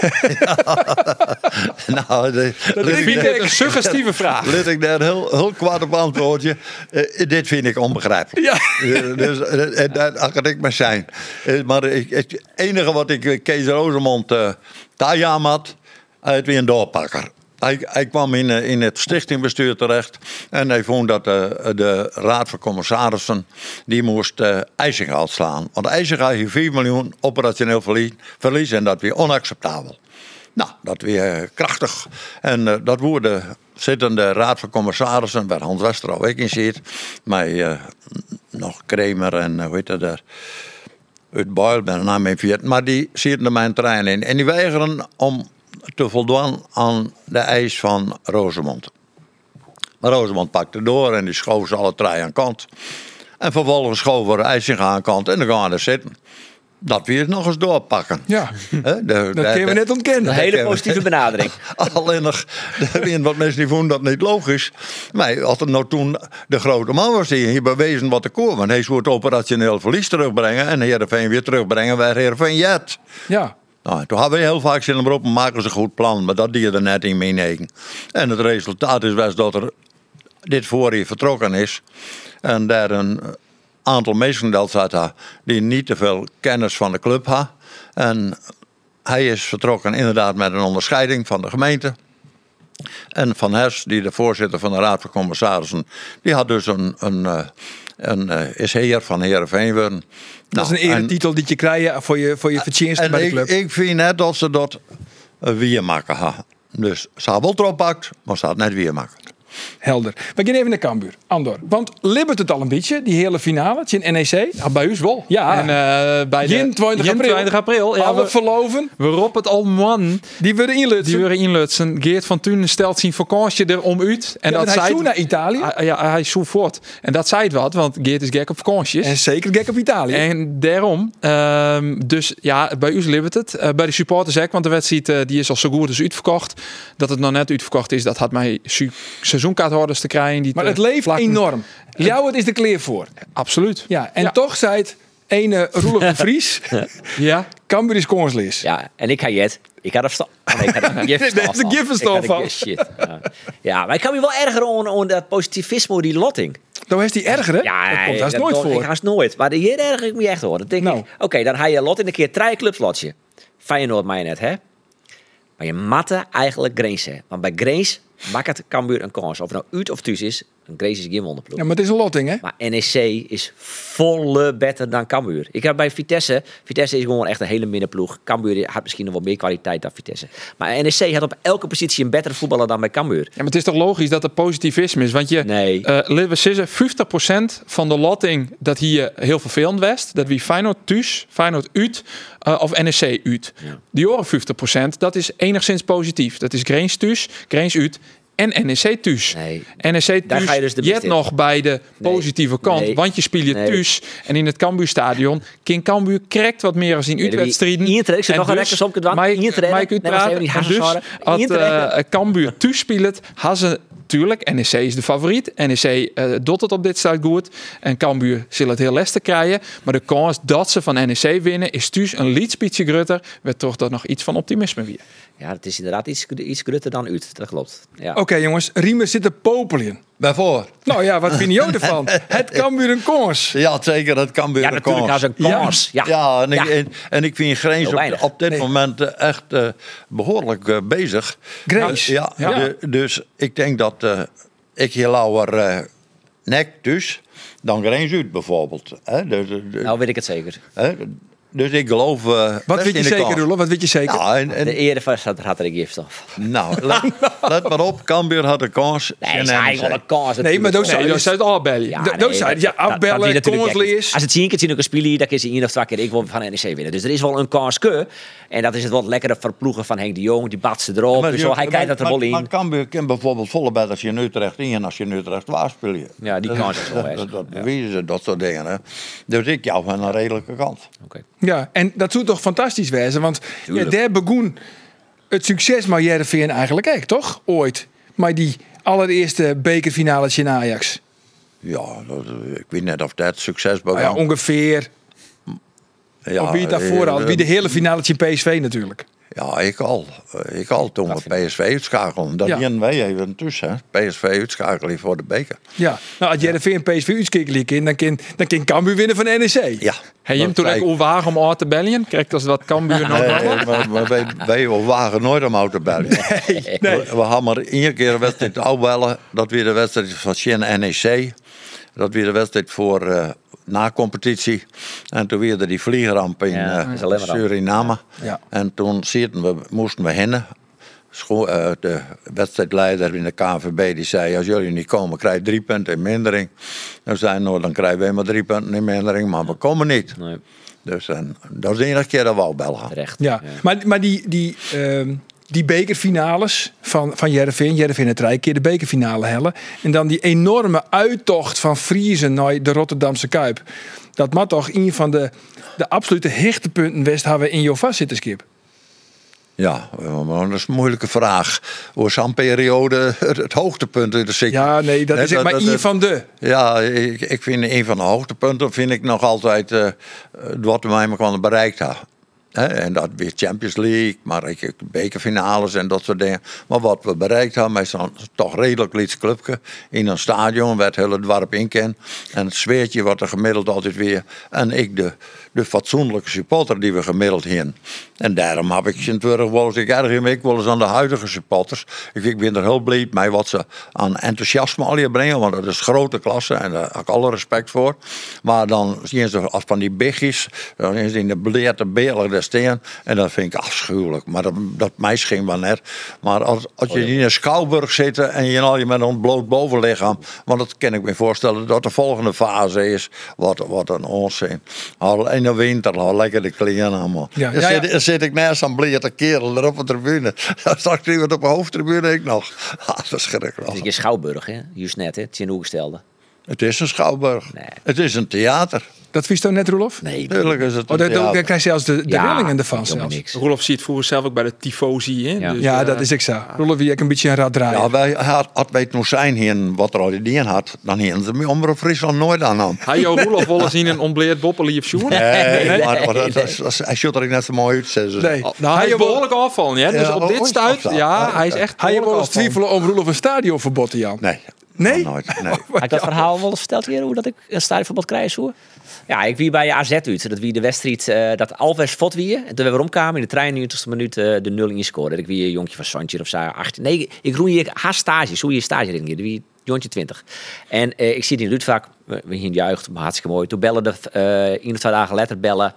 Nou, de, Dat vind ik een suggestieve vraag. Let ik daar heel, heel kwaad op antwoordje. Eh, dit vind ik onbegrijpelijk. Ja. Eh, dus eh, daar kan ik maar zijn. Maar ik, het enige wat ik Kees Rosemond uh, Tajam had, had weer een doorpakker. Hij, kwam in, eh, in het stichtingbestuur terecht en hij vond dat eh, de raad van commissarissen die moest uh, IJzinga slaan. Want IJzinga heeft 4 miljoen operationeel verlies, en dat weer onacceptabel. Nou, dat weer krachtig. En eh, dat woerde zittende raad van commissarissen, waar Hans Westerhoff ook in zit. Eh, nog Kremer en eh, hoe heet dat daar? Uit Boyle, ben naam. Maar die zitten mijn trein in. En die weigeren om te voldoen aan de eis van Rosemond. Maar Rosemond pakte door en die schoof ze alle drie aan kant. En vervolgens schoven we IJsinga aan kant en dan gaan we er zitten. dat we het nog eens doorpakken. Ja, Hè, de- dat de- kunnen we de- net ontkennen. Een hele positieve benadering. Alleen nog, wat mensen die vonden dat niet logisch. Maar als er nou toen de grote man was die hier bewezen wat te komen. Hij zou het operationeel verlies terugbrengen en Heerenveen weer terugbrengen waar Heerenveen jet. Ja, Nou, toen hebben we heel vaak zin erop, maken ze een goed plan, maar dat die er net in mee En het resultaat is best dat er dit voor hier vertrokken is. En daar een aantal mensen dat zaten die niet te veel kennis van de club hadden. En hij is vertrokken inderdaad met een onderscheiding van de gemeente. En Van Hers, die de voorzitter van de Raad van Commissarissen, die had dus een, een, eh, een, eh, is heer van Heerenveen worden. dat is Nou, een en- eretitel die je krijgt voor je, voor je verdiensten en bij de ik, club. ik vind net dat ze dat eh, weer maken. Dus ze hebben wel erop pakt, maar ze had net weer maken. Helder. We gaan even naar Cambuur. Andor. Want libbert het al een beetje, die hele finale, het is in NEC. Bij ons wel. Ja. En eh, bij de Jin 20 Jin april. 20 april. Ja, Alle we, verloven, we roepen het al man. die worden inlutsen. Die willen inlutsen. Geert van Tunen stelt zijn vakantie er om uit. En Ja, dat hij zei zoekt naar Italië. Hij- Ja, hij zoekt voort. En dat zei het wat, want Geert is gek op vakanties. En zeker gek op Italië. En daarom, ehm, dus ja, bij u libbert het. Eh, bij de supporters ook, want de wedstrijd eh, die is al zo goed als uitverkocht. Dat het nog net uitverkocht is, dat had mij su- seizoenkaarthouders te krijgen. Die maar te het leeft plakken. enorm. Jou, het is de kleer voor. Absoluut. Ja, en Ja. toch zei het ene Roelof de Vries, Ja. Cambuur is kanslees. Ja, en ik ga jet. Ik had er. Oh, nee, ik had er geen verstand Daar is de van. er geen Shit. Ja. ja, maar ik kan me wel erger om, om dat positivisme, die lotting. Dan is die erger, hè? Ja, dat komt nee, haast nooit dat- voor. Ik haast nooit. Maar hier erger ik me echt hoor. Dan denk Nou. ik, oké, dan ga je lot in een keer drie clubs lotje. Feyenoord je net, hè? Maar je matte eigenlijk Grace. Want bij Grace maakt het Cambuur een kans. Of het nou uit of thuis is, een Grace is geen wonderploeg. Ja, maar het is een lotting, hè? Maar NEC is volle beter dan Cambuur. Ik heb bij Vitesse, Vitesse is gewoon echt een hele middenploeg. Cambuur had misschien nog wel meer kwaliteit dan Vitesse. Maar NEC had op elke positie een betere voetballer dan bij Cambuur. Ja, maar het is toch logisch dat er positivisme is? Want je, Nee. laten we zeggen, 50% van de lotting dat hier heel vervelend was, dat wie Feyenoord thuis, Feyenoord uit eh, of NEC uit. Die horen 50%, dat is enigszins positief. Dat is Greens thuis, Greens uit en NEC thuis. Nee. NEC Daar thuis, ga je dus de je hebt nog bij de positieve kant, Nee. want je speelt je thuis en in het Cambuurstadion. King Cambuur krijgt wat meer als in wie- uitwedstrijden. Iedereen, ik zit En nog een dus- rechter op het wand. Mike- En dus als Iedereen. eh, Cambuur toespeelt, hadden ze natuurlijk, NEC is de favoriet. NEC eh, doet het op dit staat goed. En Cambuur zal het heel lastig krijgen. Maar de kans dat ze van NEC winnen is thuis een liedspietje grutter. Werd toch dat nog iets van optimisme weer. Ja, het is inderdaad iets, iets grutter dan uit. Dat klopt. Ja. Oké, jongens. Riemen zit te popelen. Waarvoor? Nou ja, wat vind je ervan? Het Cambuur een kans. Ja, zeker, dat kan weer Ja, een natuurlijk kans. had ze een kans. Ja, Ja, en, ik, Ja. En, en ik vind Greens Heel op, op dit Nee. moment eh, echt eh, behoorlijk eh, bezig. Greens? Ja, Ja. de- dus ik denk dat eh, ik hier lauwer eh nek dus dan Greens uit bijvoorbeeld. Hè, dus, Nou weet ik het zeker. hè, dus ik geloof eh, Wat weet je in de zeker, kans. Roelof? Wat weet je zeker? Ja, en, en, De ere van had had er ik gift af. nou, let, let maar op, Cambuur had een kans. Nee, en is eigenlijk een kans. Nee, maar dat zou je- dat is uit Albelly. Ja, Dat- dat het, ja, dat- dat- afbellen, dat is. Als het zien keer zien ook een speler, dan kan ze één of twee keer ik wil van NEC winnen. Dus er is wel een kanske. En dat is het wat lekkere verploegen van Henk de Jong. Die batsen erop. Maar dus zo, hij kijkt dat er maar- wel Maar in. Cambuur kan bijvoorbeeld volle bed als je in Utrecht in en als je in Utrecht waar speel je. Ja, die Dat- kans is wel dat-. Dat, dat bewijzen ze, dat soort dingen. Hè. Dus ik jou van een redelijke kant. Oké. Ja, en dat zou toch fantastisch wezen? Want ja, Tuurlijk. daar begon het succes met Jereveen eigenlijk echt, toch? Ooit. Maar die allereerste bekerfinale in Ajax. Ja, dat, ik weet net of dat succes begon. ja, ongeveer. Ja, of wie het daarvoor eh, al. Wie de hele finale in PSV natuurlijk. Ja, ik al. Eh, Ik al toen Dat we PSV uitschakelen. Dat Ja. ja. wij even tussen. hè. PSV uitschakelen voor de beker. Ja, nou als Jereveen PSV uitskikelen dan kan, dan kan Cambuur winnen van NEC. Ja. Heb je hem dat toen zei ook wagen om uit te bellen? Krijgt als wat Cambuur nog Nee, maar, maar wij, wij wagen nooit om auto te bellen. nee. We, we hadden maar één keer een wedstrijd uitbellen. Dat weer de wedstrijd van Sjen NEC. Dat weer de wedstrijd voor eh, na competitie. En toen weer die vliegeramp in Ja, eh. Suriname. Ja. En toen we, moesten we hennen. Scho- eh, de wedstrijdleider in de KNVB die zei: Als jullie niet komen, krijg je drie punten in mindering. Dan zei nou, dan krijgen wij maar drie punten in mindering, maar we komen niet. Nee, Dus en, dat is de enige keer dat we al bellen. terecht. Ja, maar, maar die, die, ehm, die bekerfinales van, van Jereveen, Jereveen het drie keer de bekerfinale hellen. En dan die enorme uittocht van Friesen naar de Rotterdamse Kuip. Dat moet toch een van de, de absolute hechtepunten west hebben in jouw vastzitterskip. Ja, maar dat is een moeilijke vraag. Hoe zo'n periode het, hoogtepunt in de. Ja, nee, dat is maar dat- een van de. Ja, ik, ik vind een van de hoogtepunten vind ik nog altijd eh, wat we elkaar bereikt hebben. En dat weer Champions League, maar ik, bekerfinales en dat soort dingen. Maar wat we bereikt hebben met zo'n toch redelijk liets clubje in een stadion, werd heel het dorp inken. En het sfeertje wordt er gemiddeld altijd weer. En ik de, de fatsoenlijke supporter die we gemiddeld heen. En daarom heb ik Sint-Wurg wel eens, ik erger me ik wel eens aan de huidige supporters. Ik, ik ben er heel blij mee wat ze aan enthousiasme al hier brengen, want dat is grote klasse en daar heb ik alle respect voor. Maar dan zien ze als van die biggies, dan is in de bleerte belen staan en dat vind ik afschuwelijk. Maar dat, dat mij ging wel net. Maar als, als je in een schouwburg zit en je al je met een bloot bovenlichaam, want dat kan ik me voorstellen dat de volgende fase is, wat, wat een onzin. Al in de winter, al lekker de kleren allemaal. Ja, dan, ja, zit, ja. dan zit ik naast een bleerte kerel er op de tribune. Straks iemand op de hoofdtribune ik nog. Ah, dat is Het schrikkelijk. is een Schouwburg, hè? Juist net, hè? Het is een hoegestelde. Het is een schouwburg. Nee. Het is een theater. Dat vies toch net, Roelof? Nee, Tuurlijk is het Oh, een daar, daar theater. krijg je zelfs de, de rillingen ervan helemaal zelfs. niks. Roelof ziet vroeger zelf ook bij de tifosi. Hè? Ja. Dus, Ja, eh, dat is ik zo. Roelof, wie ik een beetje een raad draaien. Ja, wij had, had wij het nog zijn hier wat er al die had, dan hadden ze me Omroep Friesland nooit aan hem. Hij jou Roelof wel eens in een ontbleerd boppelief sjoen? Nee, maar, maar dat, dat, dat, hij ziet er net zo mooi uit. ze. Nee. Nou, hij is behoorlijk afvallen, ja. Dus Ja, op oh, dit is stuit, ja, Ah, hij is echt Hij je wel eens twijfelen om Roelof een stadionverbod te Jan? Nee. Nee? Nooit, nee. Heb ik dat verhaal wel eens verteld hier, hoe dat ik een stadionverbod krijg zo? Ja, ik wie bij AZ uit. Dat wie de wedstrijd, eh, dat Alves fot wie. En toen we weer omkwamen in de trein, 90 minuut eh, de 0 in. Dat ik wie een jonkje van Santje of zo. 18. Nee, ik roei hier haast stage. Hoe je stage ring hier. Wie jontje 20. En eh, ik zie die in Lutvak. We hier juicht, maar hartstikke mooi. Toen bellen de, eh één of twee dagen later bellen.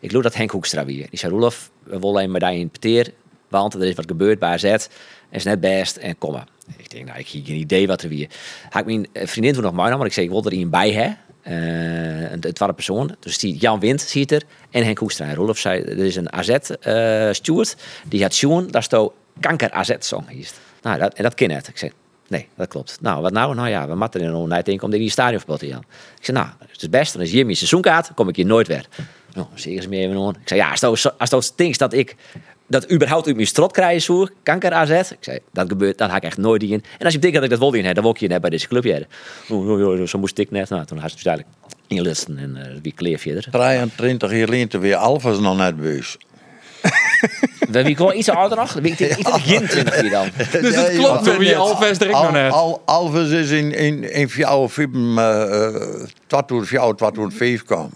Ik loop dat Henk Hoekstra weer. Die zei, Roelof, we willen een medaille in Peteer. Want er is wat gebeurd bij AZ. is net best en kom maar. Ik denk, nou, ik heb geen idee wat er weer. Had ik mijn eh, vriendin toen nog maar, want ik zei, ik wil er iemand bij hè. Eh, een persoon. Dus die Jan Wind ziet er. En Henk Hoekstra. En Rolf zei, er is een AZ-steward. die had Sjoen, daar stond kanker AZ-song. hier. Nou, dat, en dat ken het. Ik zei, nee, dat klopt. Nou, wat nou? Nou ja, we moeten er naar denken om die stadionverbod te gaan. Ik zei, nou, het is het beste. Dan is Jimmy seizoenkaart, dan kom ik hier nooit weer. Nou, zie ze meer even aan. Ik zei, ja, als het stinkt dat ik dat überhaupt uit mijn strot krijgen kanker AZ. Ik zei, dat gebeurt, dat ga ik echt nooit in. En als je denkt dat ik dat wil in heb, dan wil ik je net bij deze club hebben. Zo moest ik net. Nou, toen had ze dus eigenlijk inlisten en eh, wie kleef verder. 23 jaar weer Alphas nog net buis. We hebben gewoon iets ouder nog. Ik denk iets 23 hier dan. Dus het klopt Toen wie Alves direct nog net. Al, Alves is in, in, in uh.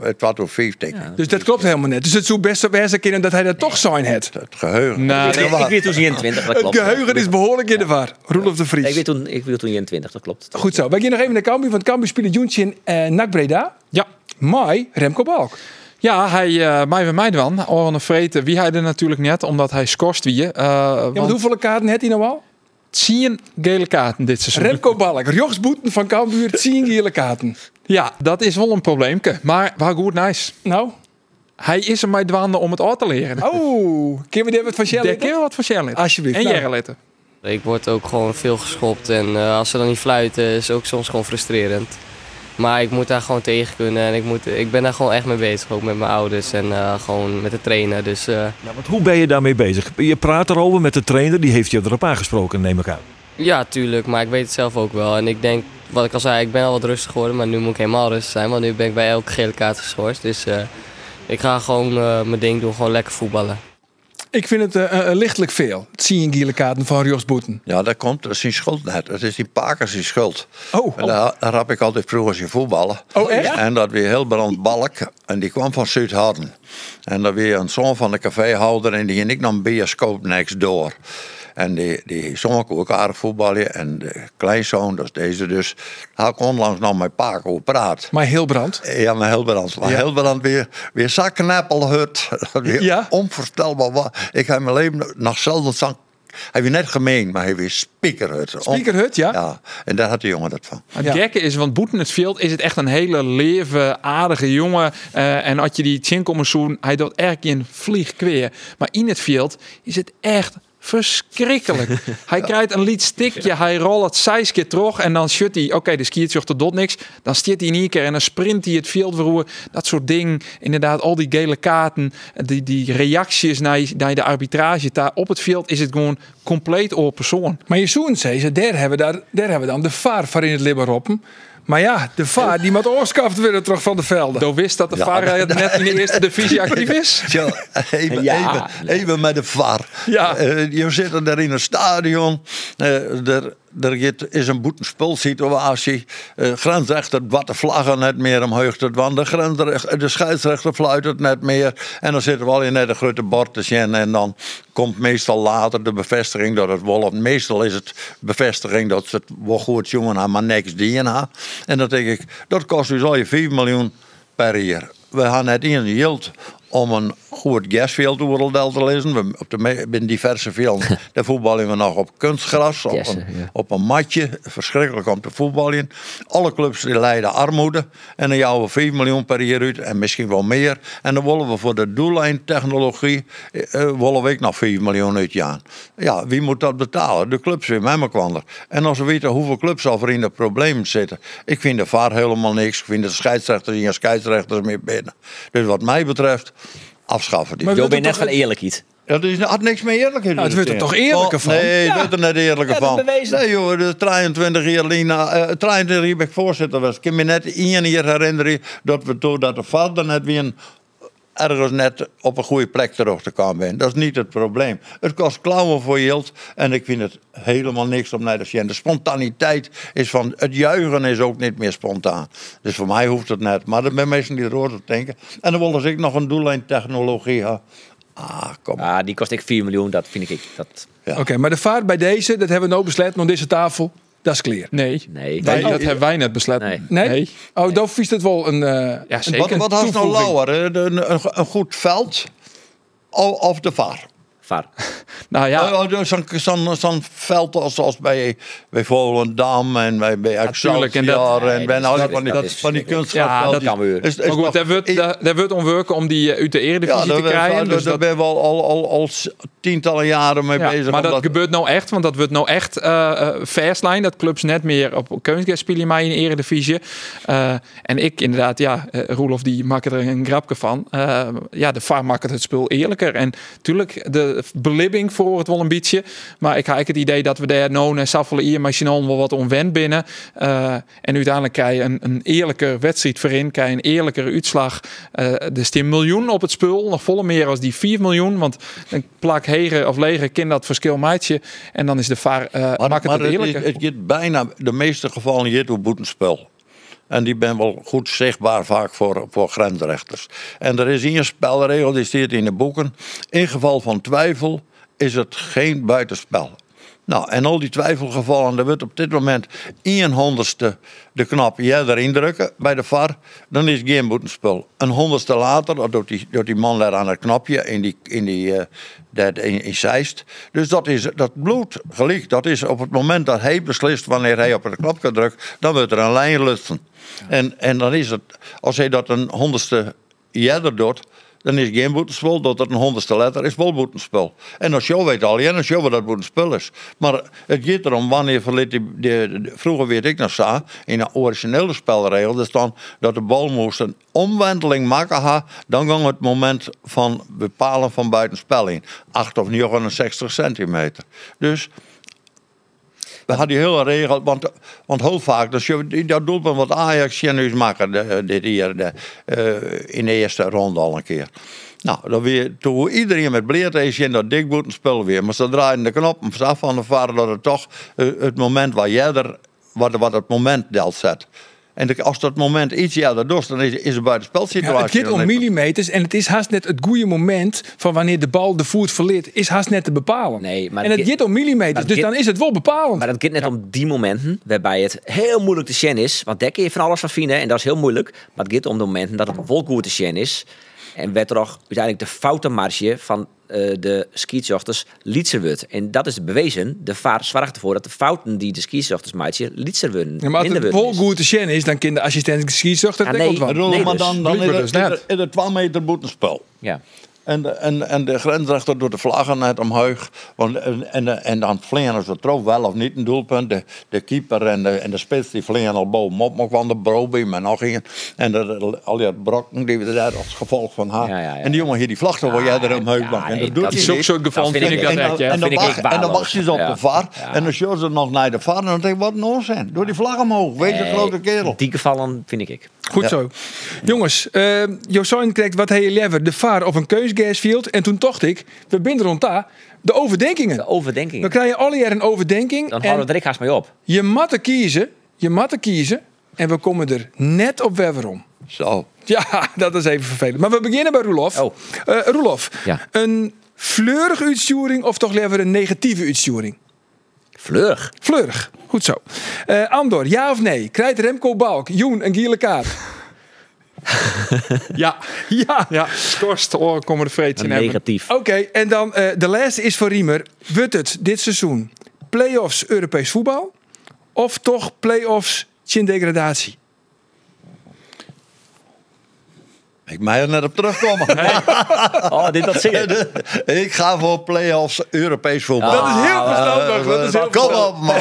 Het vijf teken. Dus dat klopt helemaal net. Dus het zou best wel zijn kunnen dat hij dat toch zijn het. Het geheugen. Nou, Ik, ik weet toen 21, dat Het klopt. geheugen is behoorlijk in de war. Roelof de Ik Vries. weet toen, ik weet toen 21, dat klopt. Goed zo. Wij gaan nog even naar Cambuur. Want Cambuur speelt Joentje in eh NAC Breda. Ja. Mai Remco Balk. Ja, hij, eh mij bij mij dan. Orne Vreten, wie hij er natuurlijk net, omdat hij scorst wie. eh Ja, want want hoeveel kaarten heeft hij nou al? tien gele kaarten dit seizoen. Remco Balk. Jochsboeten van Cambuur. 10 gele kaarten. Ja, dat is wel een probleempje. Maar waar goed nice. Nou. Hij is er mij dwaande om het uit te leren. Oh. Kunnen we daar wat van Daar Shell? je wat van Shell Alsjeblieft. En Nou. Letten. Ik word ook gewoon veel geschopt en eh, als ze dan niet fluiten is ook soms gewoon frustrerend. Maar ik moet daar gewoon tegen kunnen en ik, moet, ik ben daar gewoon echt mee bezig, ook met mijn ouders en eh, gewoon met de trainer. Dus eh, Ja, want hoe ben je daarmee bezig? Je praat erover met de trainer, die heeft je erop aangesproken, neem ik aan. ja, tuurlijk, maar ik weet het zelf ook wel. En ik denk, wat ik al zei, ik ben al wat rustig geworden, maar nu moet ik helemaal rustig zijn, want nu ben ik bij elke gele kaart geschorst. Dus eh, ik ga gewoon mijn ding doen, gewoon lekker voetballen. Ik vind het eh, eh, lichtelijk veel. 10 gele kaarten van Jochsboeten. Ja, dat komt. Dat is zijn schuld net. Dat is die Pakers zijn schuld. Oh. En daar, daar heb ik altijd vroeger zien voetballen. Oh, echt? En dat weer heel brand balk. En die kwam van Zuid-Harden. En dat weer een zoon van de caféhouder. En die ging ik naar een bioscoop next door. En die, die zong ik ook aardig voetballen. En de kleinzoon, dat is deze dus. Had ik onlangs nog met Paak over praat. Maar heel brand. Ja, maar Hilbrand. Maar Ja. Hilbrand weer, weer zakkenappelhut. weer Ja? Onvoorstelbaar wat. Ik heb mijn leven nog zelden zang. Hij weer net gemeen, maar hij weer speakerhut. Speakerhut, ja? Ja, en daar had de jongen dat van. Het Ja. gekke is, want Boeten het veld is het echt een hele leven, aardige jongen. Eh, en als je die tjin komt zoen, hij doet erg in vlieg kweer. Maar in het veld is het echt Verschrikkelijk. hij krijgt een liet stikje, hij rolt het zes keer terug en dan shut hij, oké, de skiert er dot niks. Dan stiert hij in één keer en dan sprint hij het veld verroer. Dat soort dingen. Inderdaad, al die gele kaarten, die, die reacties naar, naar de arbitrage. Daar op het veld is het gewoon compleet op persoon. Maar je zoen zei daar hebben daar, daar hebben we dan de vaar voor in het Libberoppen. Maar ja, de vaar die moet oorskaft weer terug van de velden. Doe wist dat de Ja, VAR net in de eerste divisie actief is? Zo, even, Ja. even, even met de VAR. Ja. Eh, je zit daar in een stadion. eh, er, er is een boetenspulsituatie. Uh, grensrechter wat de vlaggen net meer omhoog te want de, grensrechter, de scheidsrechter fluit het net meer. En dan zitten we al in net een grote bord te zien. En dan komt meestal later de bevestiging dat het wel... Meestal is het bevestiging dat het wel goed jongen maar niks dienen. En dan denk ik, dat kost dus al je 4 miljoen per jaar. We gaan net in yield om een goed gasveld oordeel te lezen. We, op de, in diverse velden daar voetballen we nog op kunstgras, op een, op een matje. Verschrikkelijk om te voetballen. Alle clubs die lijden armoede. En dan jouwen we 4 miljoen per jaar uit en misschien wel meer. En dan willen we voor de doellijntechnologie willen we ook nog 4 miljoen uitjaan. Ja, wie moet dat betalen? De clubs weer met elkaar. En als we weten hoeveel clubs al in de problemen zitten. Ik vind de VAR helemaal niks. Ik vind de scheidsrechters geen scheidsrechters meer binnen. Dus wat mij betreft, afschaffen die. Maar Jo wilt ben u net van eerlijkheid. Ja, dat is, had niks meer eerlijkheid. Nou, het wordt er toch eerlijker van? Nee, Ja. het wordt er net eerlijker Ja, dat van. bewezen. Nee joh, de 23 jaar Lina, eh 23 jaar ben ik voorzitter was. Ik kan me net één jaar herinneren dat we toen dat de vader net weer een, ergens net op een goede plek terug te komen ben. Dat is niet het probleem. Het kost klauwen voor Jilt en ik vind het helemaal niks om naar de zien. De spontaniteit is van, het juichen is ook niet meer spontaan. Dus voor mij hoeft het net. Maar er zijn mensen die erover te denken. En dan willen ze ik nog een doellijntechnologie hebben. Ah, kom. Ah, die kost ik 4 miljoen, dat vind ik. Dat, Ja. Oké, maar de vaar bij deze, dat hebben we nou besloten op deze tafel. Dat is clear. Nee. nee. Wij, dat hebben wij net besloten. Nee. Nee? Oh, dan vies het wel een. eh, Ja, zeker. Wat, wat had nou toevoeging. lauwer? hè? De- Een, een, een goed veld o- of de vaar? VAR. Nou ja, Zo'n veld als, als bij, bij Volendam en bij, bij tuurlijk, en dat- Excelsior en bij dat al is- die van die, dat is- van die ja, dat kan weer. Maar goed, daar wordt, daar, daar wordt om werken om die eh, uit de Eredivisie te krijgen. daar Dus daar dat, ben we al, al, al, tientallen jaren mee ja, bezig. maar dat gebeurt nou echt, want dat wordt nou echt eh verslijn. Dat clubs net meer op kunstgras spelen maar in de Eredivisie. Eh, en ik inderdaad, ja, eh, Roelof die maakt er een grapje van. Eh, ja, de VAR maakt het spul eerlijker. En natuurlijk, de belibbing voor het wel een beetje. Maar ik heb eigenlijk het idee dat we daar nou en Saffelen hier machinaal wel wat onwend binnen. Eh, en uiteindelijk krijg je een, een eerlijke wedstrijd voorin. Krijg je een eerlijkere uitslag. Eh er staat een miljoen op het spul. Nog volle meer als die 4 miljoen. Want een plak hegen of lege kind dat verschil maatje. En dan is de VAR eh Maar, maakt het, maar het het, het, bijna de meeste gevallen door boetenspel. En die ben wel goed zichtbaar vaak voor, voor grensrechters. En er is hier een spelregel, die staat in de boeken. In geval van twijfel is het geen buitenspel. Nou, en al die twijfelgevallen, er wordt op dit moment 1 honderdste de knop jij erin drukken bij de VAR, dan is het geen boetenspel. Een honderdste later, dat doet die, doet die man daar aan het knopje in die, in die eh, dat in, in Zeist. Dus dat is dat bloed gelijk. Dat is op het moment dat hij beslist wanneer hij op het knopje drukt, dan wordt er een lijn lusten. En, en dan is het, als hij dat een honderdste jeder doet, dan is geen boetenspel. Dat het een honderdste letter is wel. En als jou weet al, ja, als jou dat boetenspel is. Maar het gaat erom wanneer verliet die, vroeger weet ik nog zo, in de originele spelregel, er staan dat de bal moest een omwenteling maken, ha, dan ging het moment van bepalen van buitenspel in. 8 of 69 centimeter. Dus we hadden hele regel, want, want heel vaak, dus je, dat doelpunt wat Ajax nu maken dit hier de, eh, in de eerste ronde al een keer. Nou, dan weer, toen iedereen met bleert is in dat dikboetenspel weer. Maar ze draaien de knop vanaf van de vader dat het toch eh, het moment waar jij er, wat, wat het moment delt zet. En de- als dat moment iets eerder doet, dan is, is het buitenspelsituatie. Ja, het gaat om millimeters en het is haast net het goede moment van wanneer de bal de voet verliet, is haast net te bepalen. Nee, maar en het gaat om millimeters, dus dan is het wel bepalend. Maar dat gaat net om die momenten waarbij het heel moeilijk te zien is. Want daar kun je van alles van vinden en dat is heel moeilijk. Maar het gaat om de momenten dat het wel goed te zien is. En werd er ook uiteindelijk de foute marge van eh, de skietjochters lietser wordt. En dat is bewezen. De vaart zorgt ervoor dat de fouten die de skietjochters maken lietser worden. Ja, maar als het wel goed te zien is, dan kan de assistent scheidsrechter Ja, dat nee. Bedoel, Nee, maar dus. dan, dan is dus is het 12 meter boetenspel. Ja. En de, en, en de grensrechter doet de vlaggen net omhoog. Want, en, en, en dan vliegen ze trof wel of niet een doelpunt. De, de keeper en de, en de spits die vliegen al bovenop. Maar kwam de Broby en nog een. En de, al die brokken die we daar als gevolg van haar. Ja, ja, ja. En die jongen hier, die vlaggen waar jij er omhoog ja, mag. En dat doet dat is Zulke niet. soort gevallen Dat vind ik dat En echt, en, dan vind ik wacht, en dan wacht je ze op Ja. de VAR. Ja. En dan showen ze nog naar de VAR. En dan denk ik, wat nou zijn? Door die vlag omhoog. Wees een grote kerel. Die gevallen vind ik ik. Goed Ja. zo. Jongens, uh, Josijn kreeg wat hij liever, de vaar of een En toen dacht ik, we binden rond daar de overdenkingen. De overdenking. We krijgen alle jaar een overdenking. Dan en houden we er ik haast mee op. je moet er kiezen, je moet er kiezen. En we komen er net op weer om. Zo. Ja, dat is even vervelend. Maar we beginnen bij Roelof. Oh. Eh, Roelof, Ja. een fleurige uitsturing of toch liever een negatieve uitsturing? Vleurig. Fleurig, goed zo. Eh, Andor, ja of nee? Krijgt Remco Balk, Joen een gele kaart? Ja, ja. ja. Skorst oren komen de vreedje in hebben. negatief. Oké, en dan eh, de laatste is voor Riemer. Wordt het dit seizoen play-offs Europees voetbal? Of toch play-offs chin degradatie? Ik mag er net op terugkomen. Oh, dit dat ik ga voor play-offs Europees voetbal. Dat is heel verstandig. Dat is heel Kom op, man.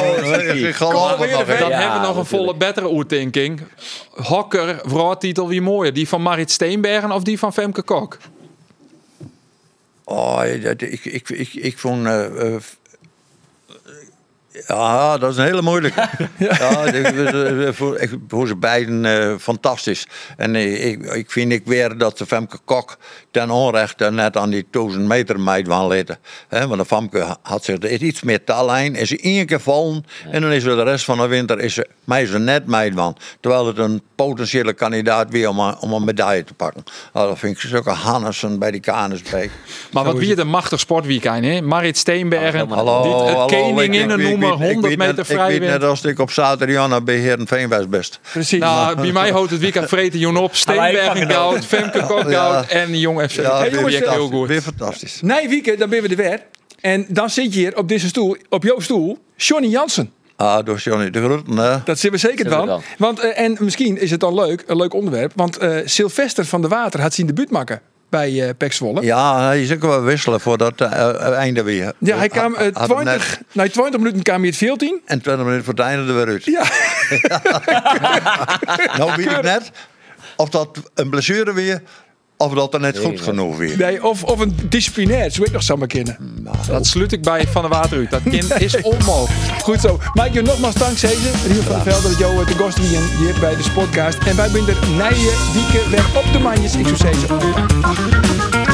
Ik geloof het nog. Dan. Ja, hebben we nog een volle betere oertinking. Hokker, vrouwtitel, wie mooier? Die van Marit Steenbergen of die van Femke Kok? Oh, ik, ik, ik, ik vond... eh, eh, ja, dat is een hele moeilijke. ja, ik, voor, voor ze beiden eh, fantastisch. En eh, ik, ik vind ik weer dat de Femke Kok ten onrechte net aan die 1000 meter meid van litten. Hè, want de Femke had zich er iets meer tallijn. Is ze één keer vallen en dan is ze de rest van de winter is ze, mij ze net meid van. Terwijl het een potentiële kandidaat weer om een, om een medaille te pakken. Nou, dat vind ik zulke Hannessen bij die KNSB. Maar wat wie het een machtig sportweekend, hè? Marit Steenbergen, Hallo, dit, het hallo, noemen, ik- ik 100 weet net- meter Ik vrij weet net als ik op zaterdag bij Heerenveen was best. Precies. Nou, bij mij houdt het weekend vreten Jon op. Steenbergen pakken goud, Femke Kok goud en Jong FC. Ja, Hey, jongens, heel fantastisch, goed. weer fantastisch. Nee, Wieke, dan ben we er weer. En dan zit je hier op deze stoel, op jouw stoel, Johnny Jansen. Ah, door Johnny de Groeten, hè. Dat zitten we zeker van. wel. Want, eh, en misschien is het dan leuk, een leuk onderwerp. Want eh, Sylvester van der Water had zien debuut maken bij eh Pek Zwolle. Ja, hij is ook wel wisselen voor dat eh, einde weer. Ja, hij kwam eh, Had hem net- 20, na 20 minuten kwam hij het veld in. En 20 minuten voor het einde er weer uit. Ja, Nou weet ik net of dat een blessure weer, of dat er net goed genoeg weer. nee, of, of een disciplinair, zo ik nog zou maar kennen. Dat sluit ik bij Van der Water uit. Dat kind is onmogelijk. Goed zo. Mike, je nogmaals dankzij ze. Rio van der Velde, dat jou te gast hier bij de podcast. En wij zijn er nije, dieke weg op de manjes. Ik zou zeggen.